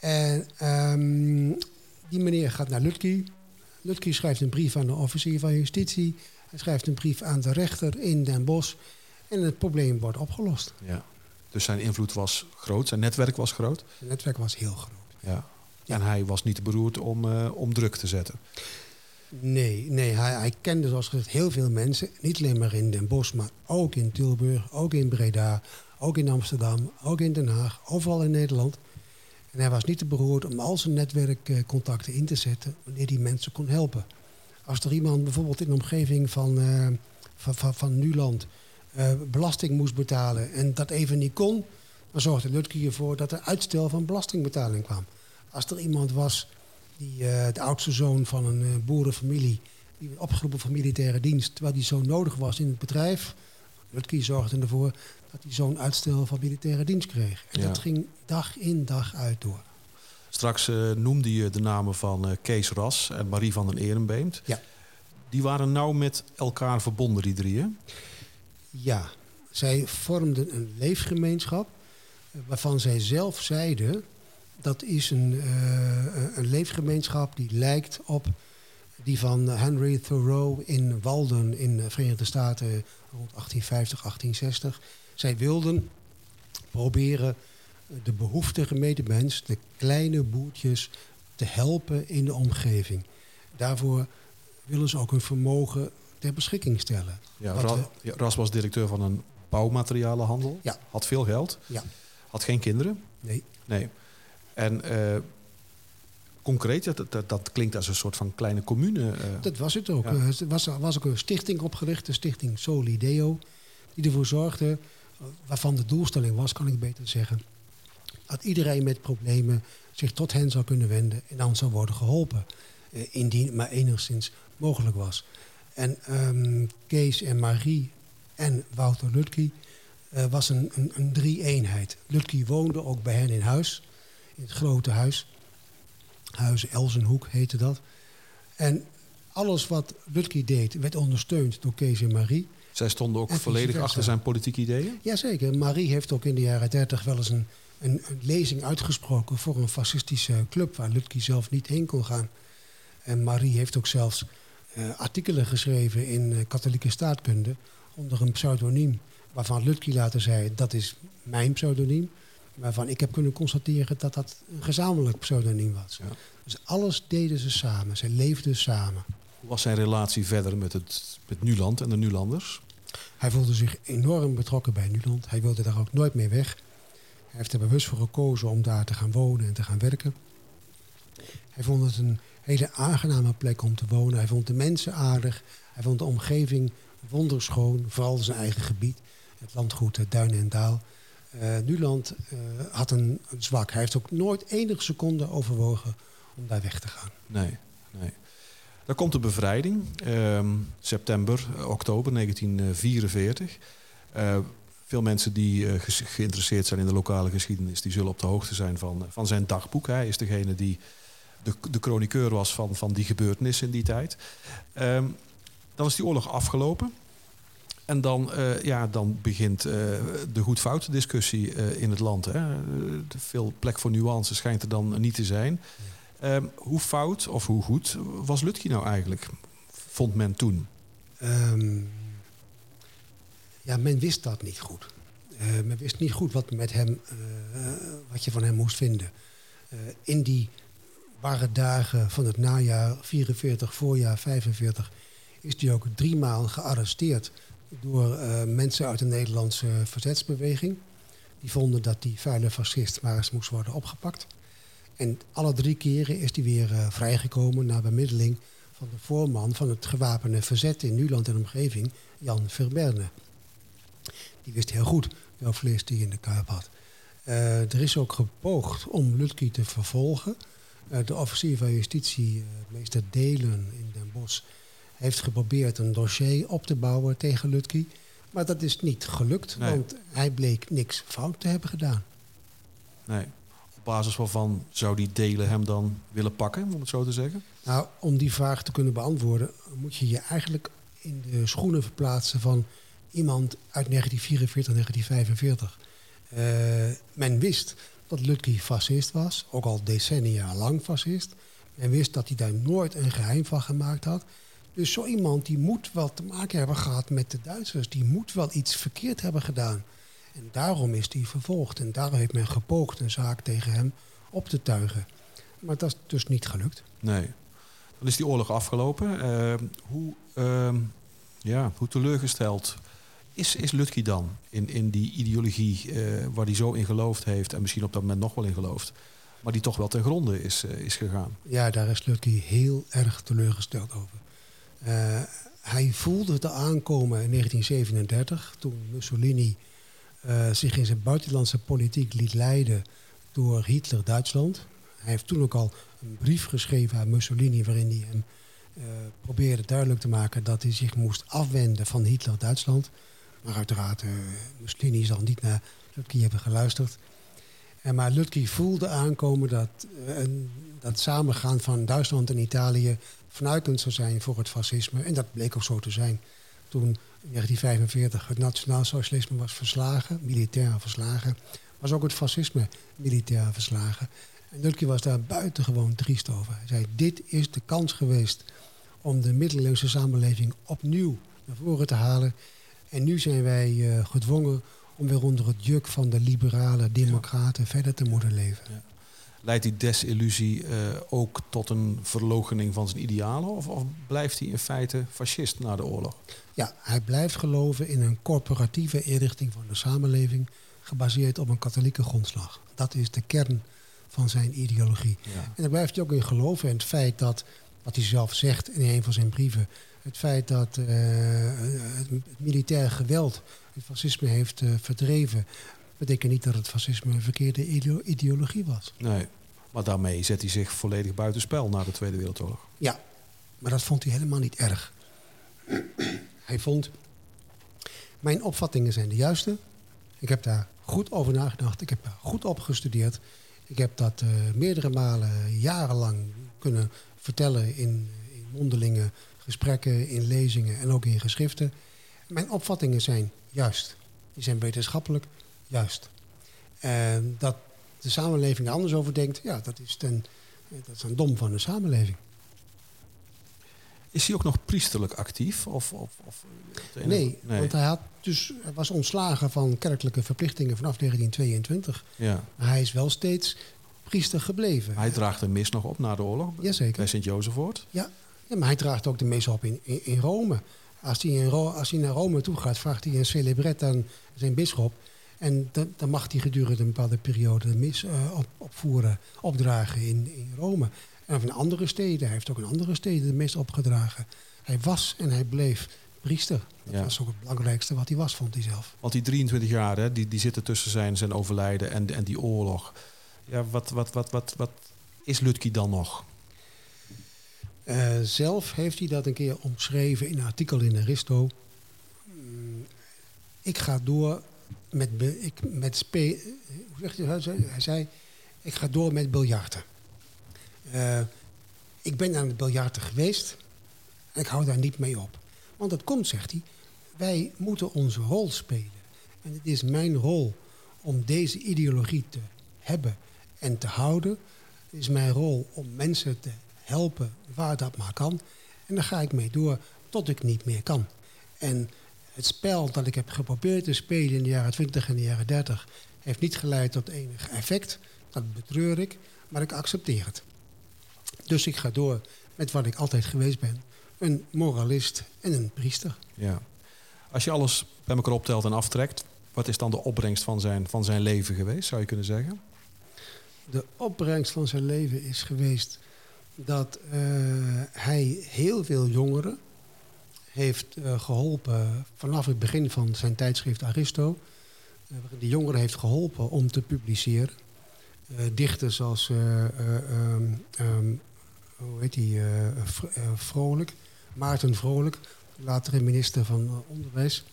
En um, die meneer gaat naar Lutke. Lutke schrijft een brief aan de officier van justitie. Hij schrijft een brief aan de rechter in Den Bosch. En het probleem wordt opgelost. Ja. Dus zijn invloed was groot, zijn netwerk was groot? Zijn netwerk was heel groot. Ja. En hij was niet beroerd om, uh, om druk te zetten. Nee, nee hij, hij, kende zoals gezegd heel veel mensen. Niet alleen maar in Den Bosch, maar ook in Tilburg, ook in Breda, ook in Amsterdam, ook in Den Haag, overal in Nederland. En hij was niet te beroerd om al zijn netwerkcontacten in te zetten wanneer die mensen kon helpen. Als er iemand bijvoorbeeld in de omgeving van, uh, van, van, Nuland uh, belasting moest betalen en dat even niet kon, dan zorgde Lutke ervoor dat er uitstel van belastingbetaling kwam. Als er iemand was die, uh, de oudste zoon van een uh, boerenfamilie, die werd opgeroepen voor militaire dienst, terwijl die zo nodig was in het bedrijf. Lutke zorgde ervoor dat hij zo'n uitstel van militaire dienst kreeg. En dat ging dag in dag uit door. Straks uh, noemde je de namen van Kees Ras en Marie van den Ehrenbeemt. Ja. Die waren nauw met elkaar verbonden, die drieën? Ja, zij vormden een leefgemeenschap waarvan zij zelf zeiden dat is een, uh, een leefgemeenschap die lijkt op die van Henry Thoreau in Walden in de Verenigde Staten rond 1850, 1860. Zij wilden proberen de behoeftige medemens, de kleine boertjes, te helpen in de omgeving. Daarvoor willen ze ook hun vermogen ter beschikking stellen. Ja, Ras, Ras was directeur van een bouwmaterialenhandel. Ja. Had veel geld. Ja. Had geen kinderen. Nee. Nee. En uh, concreet, dat, dat, dat, klinkt als een soort van kleine commune. Uh. Dat was het ook. Ja. Er was, was ook een stichting opgericht, de stichting Solideo, die ervoor zorgde, waarvan de doelstelling was, kan ik beter zeggen, dat iedereen met problemen zich tot hen zou kunnen wenden en dan zou worden geholpen. Indien het maar enigszins mogelijk was. En um, Kees en Marie en Wouter Lutke uh, was een, een, een drie-eenheid. Lutke woonde ook bij hen in huis, in het grote huis. Huis Elzenhoek heette dat. En alles wat Lutke deed werd ondersteund door Kees en Marie. Zij stonden ook volledig achter zijn politieke ideeën? Jazeker. Marie heeft ook in de jaren dertig wel eens een, een, een, lezing uitgesproken voor een fascistische club waar Lutke zelf niet heen kon gaan. En Marie heeft ook zelfs uh, artikelen geschreven in uh, katholieke staatkunde onder een pseudoniem. Waarvan Lutke later zei, dat is mijn pseudoniem. Waarvan ik heb kunnen constateren dat dat een gezamenlijk pseudoniem was. Ja. Dus alles deden ze samen. Ze leefden samen. Hoe was zijn relatie verder met het met Nuland en de Nulanders? Hij voelde zich enorm betrokken bij Nuland. Hij wilde daar ook nooit meer weg. Hij heeft er bewust voor gekozen om daar te gaan wonen en te gaan werken. Hij vond het een hele aangename plek om te wonen. Hij vond de mensen aardig. Hij vond de omgeving wonderschoon, vooral zijn eigen gebied. Het landgoed Duin en Daal. Uh, Nuland uh, had een, zwak. Hij heeft ook nooit enige seconde overwogen om daar weg te gaan. Nee, nee. Dan komt de bevrijding, uh, september, oktober 1944. Uh, veel mensen die ge geïnteresseerd zijn in de lokale geschiedenis, die zullen op de hoogte zijn van, van zijn dagboek. Hij is degene die de, de chroniqueur was van, van die gebeurtenissen in die tijd. Um, dan is die oorlog afgelopen. En dan, uh, ja, dan begint uh, de goed-fout discussie uh, in het land. Hè. veel plek voor nuance schijnt er dan niet te zijn. Um, hoe fout of hoe goed was Lutke nou eigenlijk, vond men toen? Um, ja, men wist dat niet goed. men wist niet goed wat, met hem, wat je van hem moest vinden. in die waren dagen van het najaar 44, voorjaar 45 is hij ook drie maal gearresteerd door uh, mensen uit de Nederlandse verzetsbeweging. Die vonden dat die vuile fascist maar eens moest worden opgepakt. En alle drie keren is hij weer uh, vrijgekomen na bemiddeling van de voorman van het gewapende verzet in Nuland en omgeving, Jan Verberne. Die wist heel goed welk vlees die in de kuip had. Uh, er is ook gepoogd om Lutke te vervolgen. de officier van justitie, meester Delen in Den Bosch, heeft geprobeerd een dossier op te bouwen tegen Lutke. Maar dat is niet gelukt, nee. want hij bleek niks fout te hebben gedaan. Nee. Op basis waarvan zou die delen hem dan willen pakken, om het zo te zeggen? Nou, om die vraag te kunnen beantwoorden, moet je je eigenlijk in de schoenen verplaatsen van iemand uit 1944, 1945. Uh, men wist dat Lutke fascist was, ook al decennia lang fascist. Men wist dat hij daar nooit een geheim van gemaakt had. Dus zo iemand die moet wel te maken hebben gehad met de Duitsers. Die moet wel iets verkeerd hebben gedaan. En daarom is hij vervolgd. En daarom heeft men gepoogd een zaak tegen hem op te tuigen. Maar dat is dus niet gelukt. Nee. Dan is die oorlog afgelopen. Uh, hoe, uh, ja, hoe teleurgesteld is, is Lutke dan in, in die ideologie uh, waar hij zo in geloofd heeft... en misschien op dat moment nog wel in gelooft... maar die toch wel ten gronde is, uh, is gegaan? Ja, daar is Lutke heel erg teleurgesteld over. Uh, hij voelde het aankomen in 1937, toen Mussolini uh, zich in zijn buitenlandse politiek liet leiden door Hitler-Duitsland. Hij heeft toen ook al een brief geschreven aan Mussolini waarin hij hem uh, probeerde duidelijk te maken dat hij zich moest afwenden van Hitler-Duitsland. Maar uiteraard, Mussolini zal niet naar Lutke hebben geluisterd. En maar Lutke voelde aankomen dat dat samengaan van Duitsland en Italië vanuitend zou zijn voor het fascisme. En dat bleek ook zo te zijn. Toen in 1945 het nationaalsocialisme was verslagen, militair verslagen, was ook het fascisme militair verslagen. En Lutke was daar buitengewoon triest over. Hij zei, dit is de kans geweest om de middeleeuwse samenleving opnieuw naar voren te halen. En nu zijn wij uh, gedwongen om weer onder het juk van de liberale democraten verder te moeten leven. Ja. Leidt die desillusie uh, ook tot een verloochening van zijn idealen? Of, of, blijft hij in feite fascist na de oorlog? Ja, hij blijft geloven in een corporatieve inrichting van de samenleving... gebaseerd op een katholieke grondslag. Dat is de kern van zijn ideologie. En daar blijft hij ook in geloven. En het feit dat, wat hij zelf zegt in een van zijn brieven... het feit dat uh, het militair geweld het fascisme heeft uh, verdreven betekent niet dat het fascisme een verkeerde ideologie was. Nee, maar daarmee zet hij zich volledig buitenspel na de Tweede Wereldoorlog. Ja, maar dat vond hij helemaal niet erg. hij vond, mijn opvattingen zijn de juiste. Ik heb daar goed over nagedacht. Ik heb daar goed op gestudeerd. Ik heb dat uh, meerdere malen, jarenlang kunnen vertellen in, in mondelinge gesprekken, in lezingen en ook in geschriften. Mijn opvattingen zijn juist. Die zijn wetenschappelijk, Juist. En dat de samenleving er anders over denkt, ja, dat is, ten, dat is een dom van de samenleving. Is hij ook nog priesterlijk actief? Of, of, of nee, nee, want hij, had dus, hij was ontslagen van kerkelijke verplichtingen vanaf 1922. Ja. Maar hij is wel steeds priester gebleven. Hij draagt de mis nog op na de oorlog Jazeker. bij Sint-Jozefwoord? Ja. ja, maar hij draagt ook de mis op in, in, in Rome. Als hij, in als hij naar Rome toe gaat, vraagt hij een celebret aan zijn bisschop... En dan, dan mag hij gedurende een bepaalde periode de mis uh, op, opvoeren, opdragen in, in Rome. En of in andere steden. Hij heeft ook in andere steden de mis opgedragen. Hij was en hij bleef priester. Dat was ook het belangrijkste wat hij was, vond hij zelf. Want die 23 jaar, hè, die, die zitten tussen zijn, zijn overlijden en, en die oorlog. Ja, wat, wat, wat, wat, wat is Lutki dan nog? Uh, zelf heeft hij dat een keer omschreven in een artikel in Aristo. Mm, ik ga door met, ik, met spe, hoe zegt hij, hij zei, ik ga door met biljarten. Uh, ik ben aan het biljarten geweest en ik hou daar niet mee op. Want dat komt, zegt hij, wij moeten onze rol spelen. En het is mijn rol om deze ideologie te hebben en te houden. Het is mijn rol om mensen te helpen waar dat maar kan. En daar ga ik mee door tot ik niet meer kan. En het spel dat ik heb geprobeerd te spelen in de jaren 20 en de jaren 30 heeft niet geleid tot enig effect. Dat betreur ik, maar ik accepteer het. Dus ik ga door met wat ik altijd geweest ben. Een moralist en een priester. Ja. Als je alles bij elkaar optelt en aftrekt, wat is dan de opbrengst van zijn, van zijn leven geweest, zou je kunnen zeggen? De opbrengst van zijn leven is geweest dat uh, hij heel veel jongeren heeft uh, geholpen vanaf het begin van zijn tijdschrift Aristo. Uh, de jongeren heeft geholpen om te publiceren. Uh, dichters als, um, um, hoe heet die, Vrolijk, Maarten Vrolijk, latere minister van Onderwijs.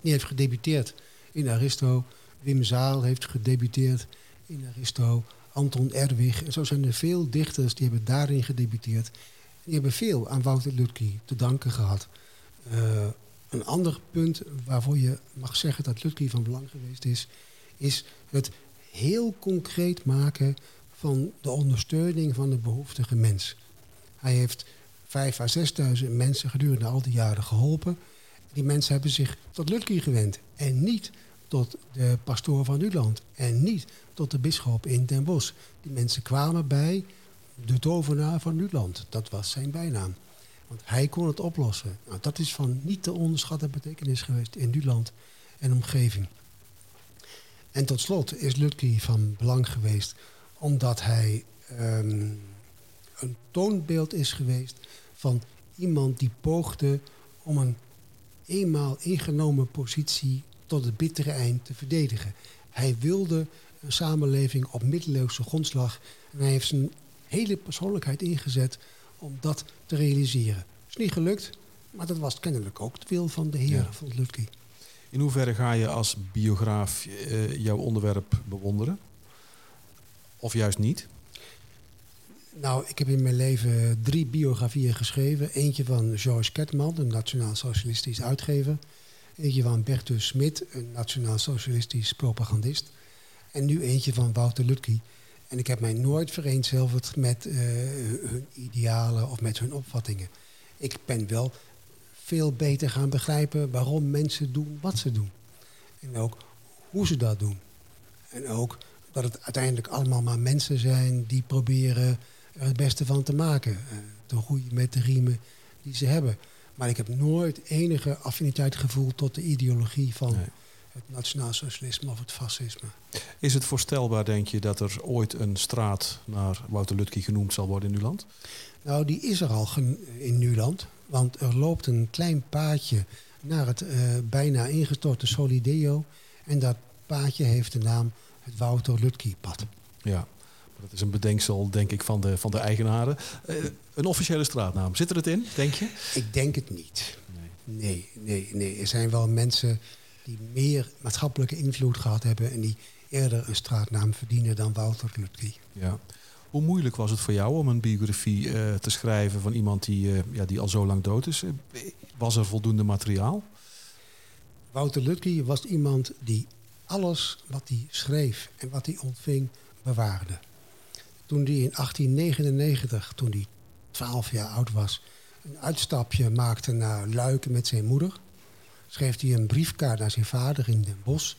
Die heeft gedebuteerd in Aristo. Wim Zaal heeft gedebuteerd in Aristo. Anton Erwig. En zo zijn er veel dichters die hebben daarin gedebuteerd. Die hebben veel aan Wouter Lutke te danken gehad. Uh, een ander punt waarvoor je mag zeggen dat Lutke van belang geweest is, is het heel concreet maken van de ondersteuning van de behoeftige mens. Hij heeft vijf à zesduizend mensen gedurende al die jaren geholpen. Die mensen hebben zich tot Lutke gewend en niet tot de pastoor van Nuland en niet tot de bisschop in Den Bosch. Die mensen kwamen bij de tovenaar van Nuland. Dat was zijn bijnaam. Want hij kon het oplossen. Nou, dat is van niet te onderschatten betekenis geweest in Nuland en omgeving. En tot slot is Lutke van belang geweest omdat hij um, een toonbeeld is geweest van iemand die poogde om een eenmaal ingenomen positie tot het bittere eind te verdedigen. Hij wilde een samenleving op middeleeuwse grondslag en hij heeft zijn hele persoonlijkheid ingezet om dat te realiseren. Is niet gelukt, maar dat was kennelijk ook het wil van de heer ja. van Lutke. In hoeverre ga je als biograaf uh, jouw onderwerp bewonderen? Of juist niet? Nou, ik heb in mijn leven drie biografieën geschreven. Eentje van Georges Ketman, een nationaal-socialistisch uitgever. Eentje van Bertus Smit, een nationaal-socialistisch propagandist. En nu eentje van Wouter Lutke, en ik heb mij nooit vereenzelvigd met uh, hun idealen of met hun opvattingen. Ik ben wel veel beter gaan begrijpen waarom mensen doen wat ze doen. En ook hoe ze dat doen. En ook dat het uiteindelijk allemaal maar mensen zijn die proberen er het beste van te maken. Uh, te groeien met de riemen die ze hebben. Maar ik heb nooit enige affiniteit gevoeld tot de ideologie van het nationaal socialisme of het fascisme. Is het voorstelbaar, denk je, dat er ooit een straat naar Wouter Lutke genoemd zal worden in uw land? Nou, die is er al in Nuland. Want er loopt een klein paadje naar het uh, bijna ingestorte Solideo. En dat paadje heeft de naam het Wouter Lutke-pad. Ja, dat is een bedenksel, denk ik, van de, van de eigenaren. Uh, een officiële straatnaam, zit er het in, denk je? Ik denk het niet. Nee. nee, nee, nee. Er zijn wel mensen die meer maatschappelijke invloed gehad hebben... en die eerder een straatnaam verdienen dan Wouter Lutke. Ja. Hoe moeilijk was het voor jou om een biografie uh, te schrijven van iemand die, uh, ja, die al zo lang dood is? Was er voldoende materiaal? Wouter Lutke was iemand die alles wat hij schreef en wat hij ontving bewaarde. Toen hij in 1899, toen hij 12 jaar oud was, een uitstapje maakte naar Luiken met zijn moeder, schreef hij een briefkaart naar zijn vader in Den Bosch.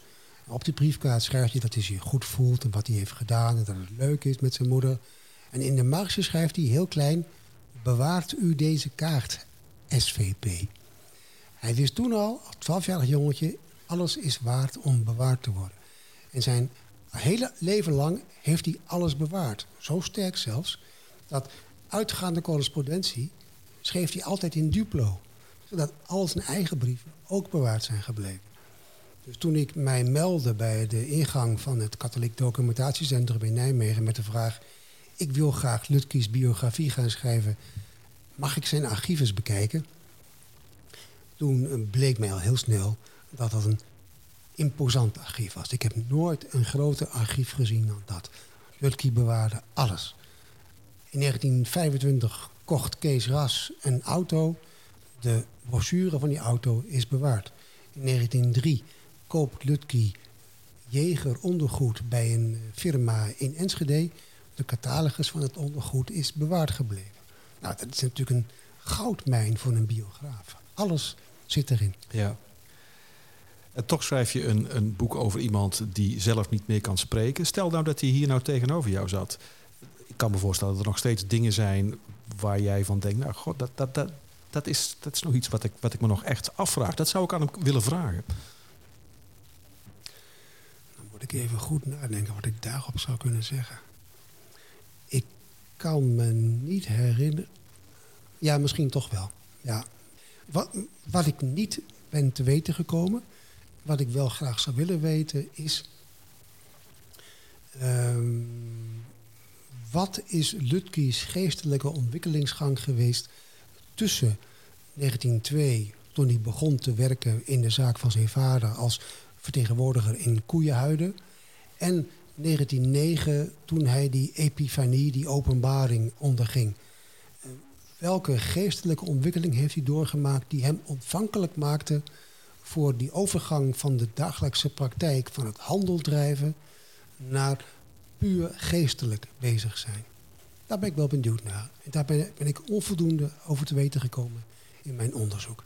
op die briefkaart schrijft hij dat hij zich goed voelt en wat hij heeft gedaan en dat het leuk is met zijn moeder. En in de marge schrijft hij heel klein: Bewaart u deze kaart, SVP. Hij wist toen al, als 12-jarig jongetje, alles is waard om bewaard te worden. En zijn hele leven lang heeft hij alles bewaard. Zo sterk zelfs, dat uitgaande correspondentie schreef hij altijd in Duplo. Zodat al zijn eigen brieven ook bewaard zijn gebleven. Dus toen ik mij meldde bij de ingang van het Katholiek Documentatiecentrum in Nijmegen met de vraag: Ik wil graag Lutke's biografie gaan schrijven, mag ik zijn archieves bekijken? Toen bleek mij al heel snel dat dat een imposant archief was. Ik heb nooit een groter archief gezien dan dat. Lutke bewaarde alles. In 1925 kocht Kees Ras een auto. De brochure van die auto is bewaard. In 1903 koopt Lutke Jeger ondergoed bij een firma in Enschede. De catalogus van het ondergoed is bewaard gebleven. Nou, dat is natuurlijk een goudmijn voor een biograaf. Alles zit erin. Ja. En toch schrijf je een, een boek over iemand die zelf niet meer kan spreken. Stel nou dat hij hier nou tegenover jou zat. Ik kan me voorstellen dat er nog steeds dingen zijn waar jij van denkt... nou, god, dat, dat, dat, dat, is, dat is nog iets wat ik, wat ik me nog echt afvraag. Dat zou ik aan hem willen vragen. Dan moet ik even goed nadenken wat ik daarop zou kunnen zeggen. Ik kan me niet herinneren... Ja, misschien toch wel. Ja. Wat, wat ik niet ben te weten gekomen wat ik wel graag zou willen weten is... Um, wat is Lutke's geestelijke ontwikkelingsgang geweest tussen 1902, toen hij begon te werken in de zaak van zijn vader als vertegenwoordiger in Koeienhuiden, en 1909, toen hij die epifanie, die openbaring onderging. Welke geestelijke ontwikkeling heeft hij doorgemaakt die hem ontvankelijk maakte voor die overgang van de dagelijkse praktijk van het handeldrijven naar puur geestelijk bezig zijn. Daar ben ik wel benieuwd naar. En daar ben, ik onvoldoende over te weten gekomen in mijn onderzoek.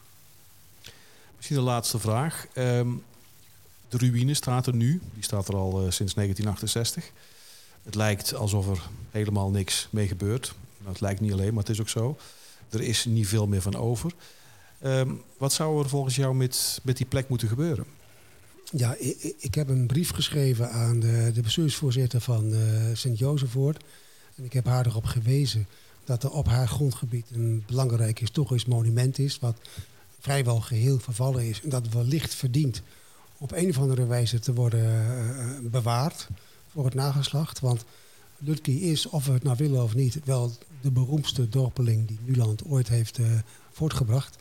Misschien de laatste vraag. Ehm, de ruïne staat er nu. Die staat er al uh, sinds 1968. Het lijkt alsof er helemaal niks mee gebeurt. Nou, het lijkt niet alleen, maar het is ook zo. Er is niet veel meer van over. Ehm, wat zou er volgens jou met, met die plek moeten gebeuren? Ja, ik, ik heb een brief geschreven aan de, de bestuursvoorzitter van uh, Sint-Jozefvoort. En ik heb haar erop gewezen dat er op haar grondgebied een belangrijk historisch monument is... wat vrijwel geheel vervallen is en dat wellicht verdient op een of andere wijze te worden uh, bewaard voor het nageslacht. Want Lutke is, of we het nou willen of niet, wel de beroemdste dorpeling die Nuland ooit heeft uh, voortgebracht.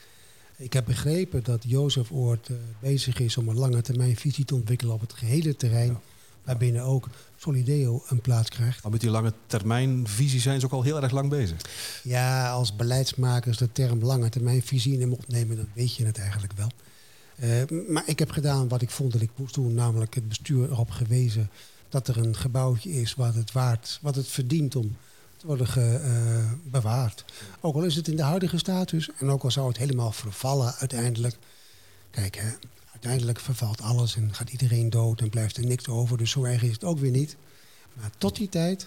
Ik heb begrepen dat Jozef Oort uh, bezig is om een lange termijn visie te ontwikkelen op het gehele terrein. Waarbinnen ook Solideo een plaats krijgt. Maar met die lange termijn visie zijn ze ook al heel erg lang bezig. Ja, als beleidsmakers de term lange termijn visie in hem opnemen, dan weet je het eigenlijk wel. Uh, maar ik heb gedaan wat ik vond dat ik moest doen, namelijk het bestuur erop gewezen dat er een gebouwtje is wat het waard, wat het verdient om te worden ge, uh, bewaard. Ook al is het in de huidige status en ook al zou het helemaal vervallen uiteindelijk. Kijk, hè, Uiteindelijk vervalt alles en gaat iedereen dood en blijft er niks over. Dus zo erg is het ook weer niet. Maar tot die tijd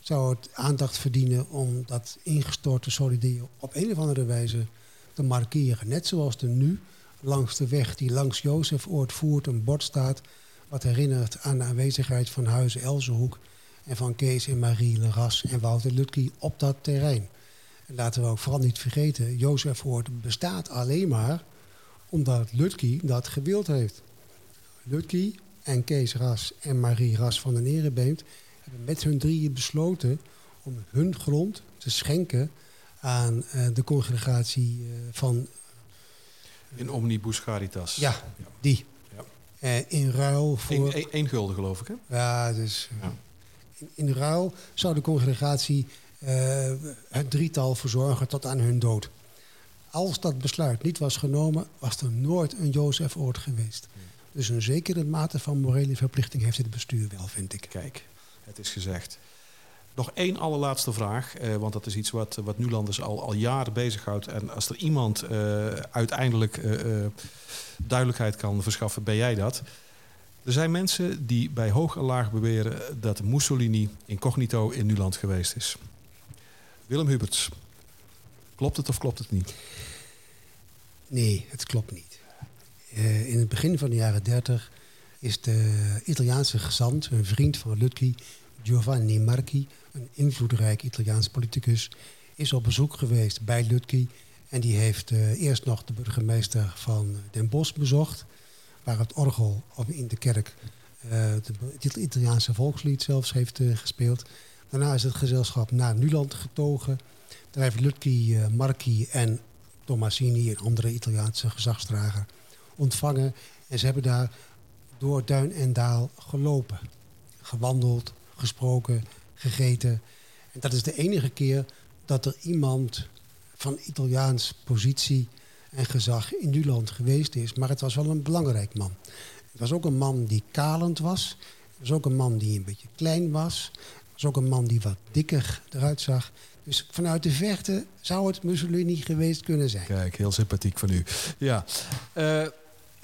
zou het aandacht verdienen om dat ingestorte solidair op een of andere wijze te markeren. Net zoals er nu langs de weg die langs Jozefoord voert een bord staat... wat herinnert aan de aanwezigheid van Huizen Elzenhoek... en van Kees en Marie Leras en Wouter Lutke op dat terrein. En laten we ook vooral niet vergeten, Jozefoord bestaat alleen maar omdat Lutke dat gewild heeft. Lutke en Kees Ras en Marie Ras van den Erebeemt hebben met hun drieën besloten om hun grond te schenken aan uh, de congregatie uh, van... In Omnibus Caritas. Ja, die. Ja. Uh, in ruil voor... Eén gulden geloof ik, hè? Ja, dus... Ja. In, in, ruil zou de congregatie het drietal verzorgen tot aan hun dood. Als dat besluit niet was genomen, was er nooit een Jozef-oord geweest. Dus een zekere mate van morele verplichting heeft het bestuur wel, vind ik. Kijk, het is gezegd. Nog één allerlaatste vraag, eh, want dat is iets wat, wat Nulanders al, al jaren bezighoudt. En als er iemand eh, uiteindelijk uh, duidelijkheid kan verschaffen, ben jij dat. Er zijn mensen die bij hoog en laag beweren dat Mussolini incognito in Nuland geweest is. Willem Huberts, klopt het of klopt het niet? Nee, het klopt niet. in het begin van de jaren 30 is de Italiaanse gezant, een vriend van Lutke, Giovanni Marchi, een invloedrijk Italiaans politicus, is op bezoek geweest bij Lutke. En die heeft uh, eerst nog de burgemeester van Den Bosch bezocht, waar het orgel in de kerk uh, het Italiaanse volkslied zelfs heeft gespeeld. Daarna is het gezelschap naar Nuland getogen. Daar heeft Lutke, Marchi en Tomasini, een andere Italiaanse gezagsdrager, ontvangen. En ze hebben daar door duin en daal gelopen. Gewandeld, gesproken, gegeten. En dat is de enige keer dat er iemand van Italiaans positie en gezag in Nuland geweest is. Maar het was wel een belangrijk man. Het was ook een man die kalend was. Het was ook een man die een beetje klein was. Het was ook een man die wat dikker eruit zag. Dus vanuit de verte zou het Mussolini geweest kunnen zijn. Kijk, heel sympathiek van u. Ja. Uh,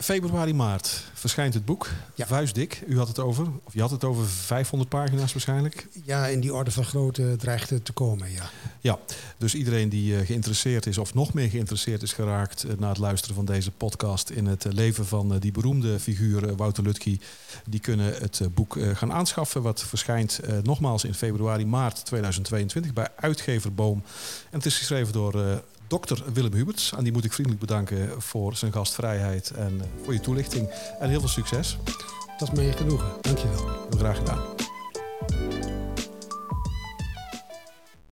Februari, maart verschijnt het boek. Ja. Vuistdik, u had het over. Of je had het over 500 pagina's waarschijnlijk. Ja, in die orde van grootte dreigt het te komen, ja. Ja, dus iedereen die uh, geïnteresseerd is... of nog meer geïnteresseerd is geraakt... Uh, na het luisteren van deze podcast... in het uh, leven van die beroemde figuur Wouter Lutke... die kunnen het boek gaan aanschaffen. Wat verschijnt nogmaals in februari, maart 2022... bij uitgever Boom. En het is geschreven door dokter Willem Huberts. Aan die moet ik vriendelijk bedanken voor zijn gastvrijheid en voor je toelichting. En heel veel succes. Dat is mij genoegen. Dankjewel. Heel graag gedaan.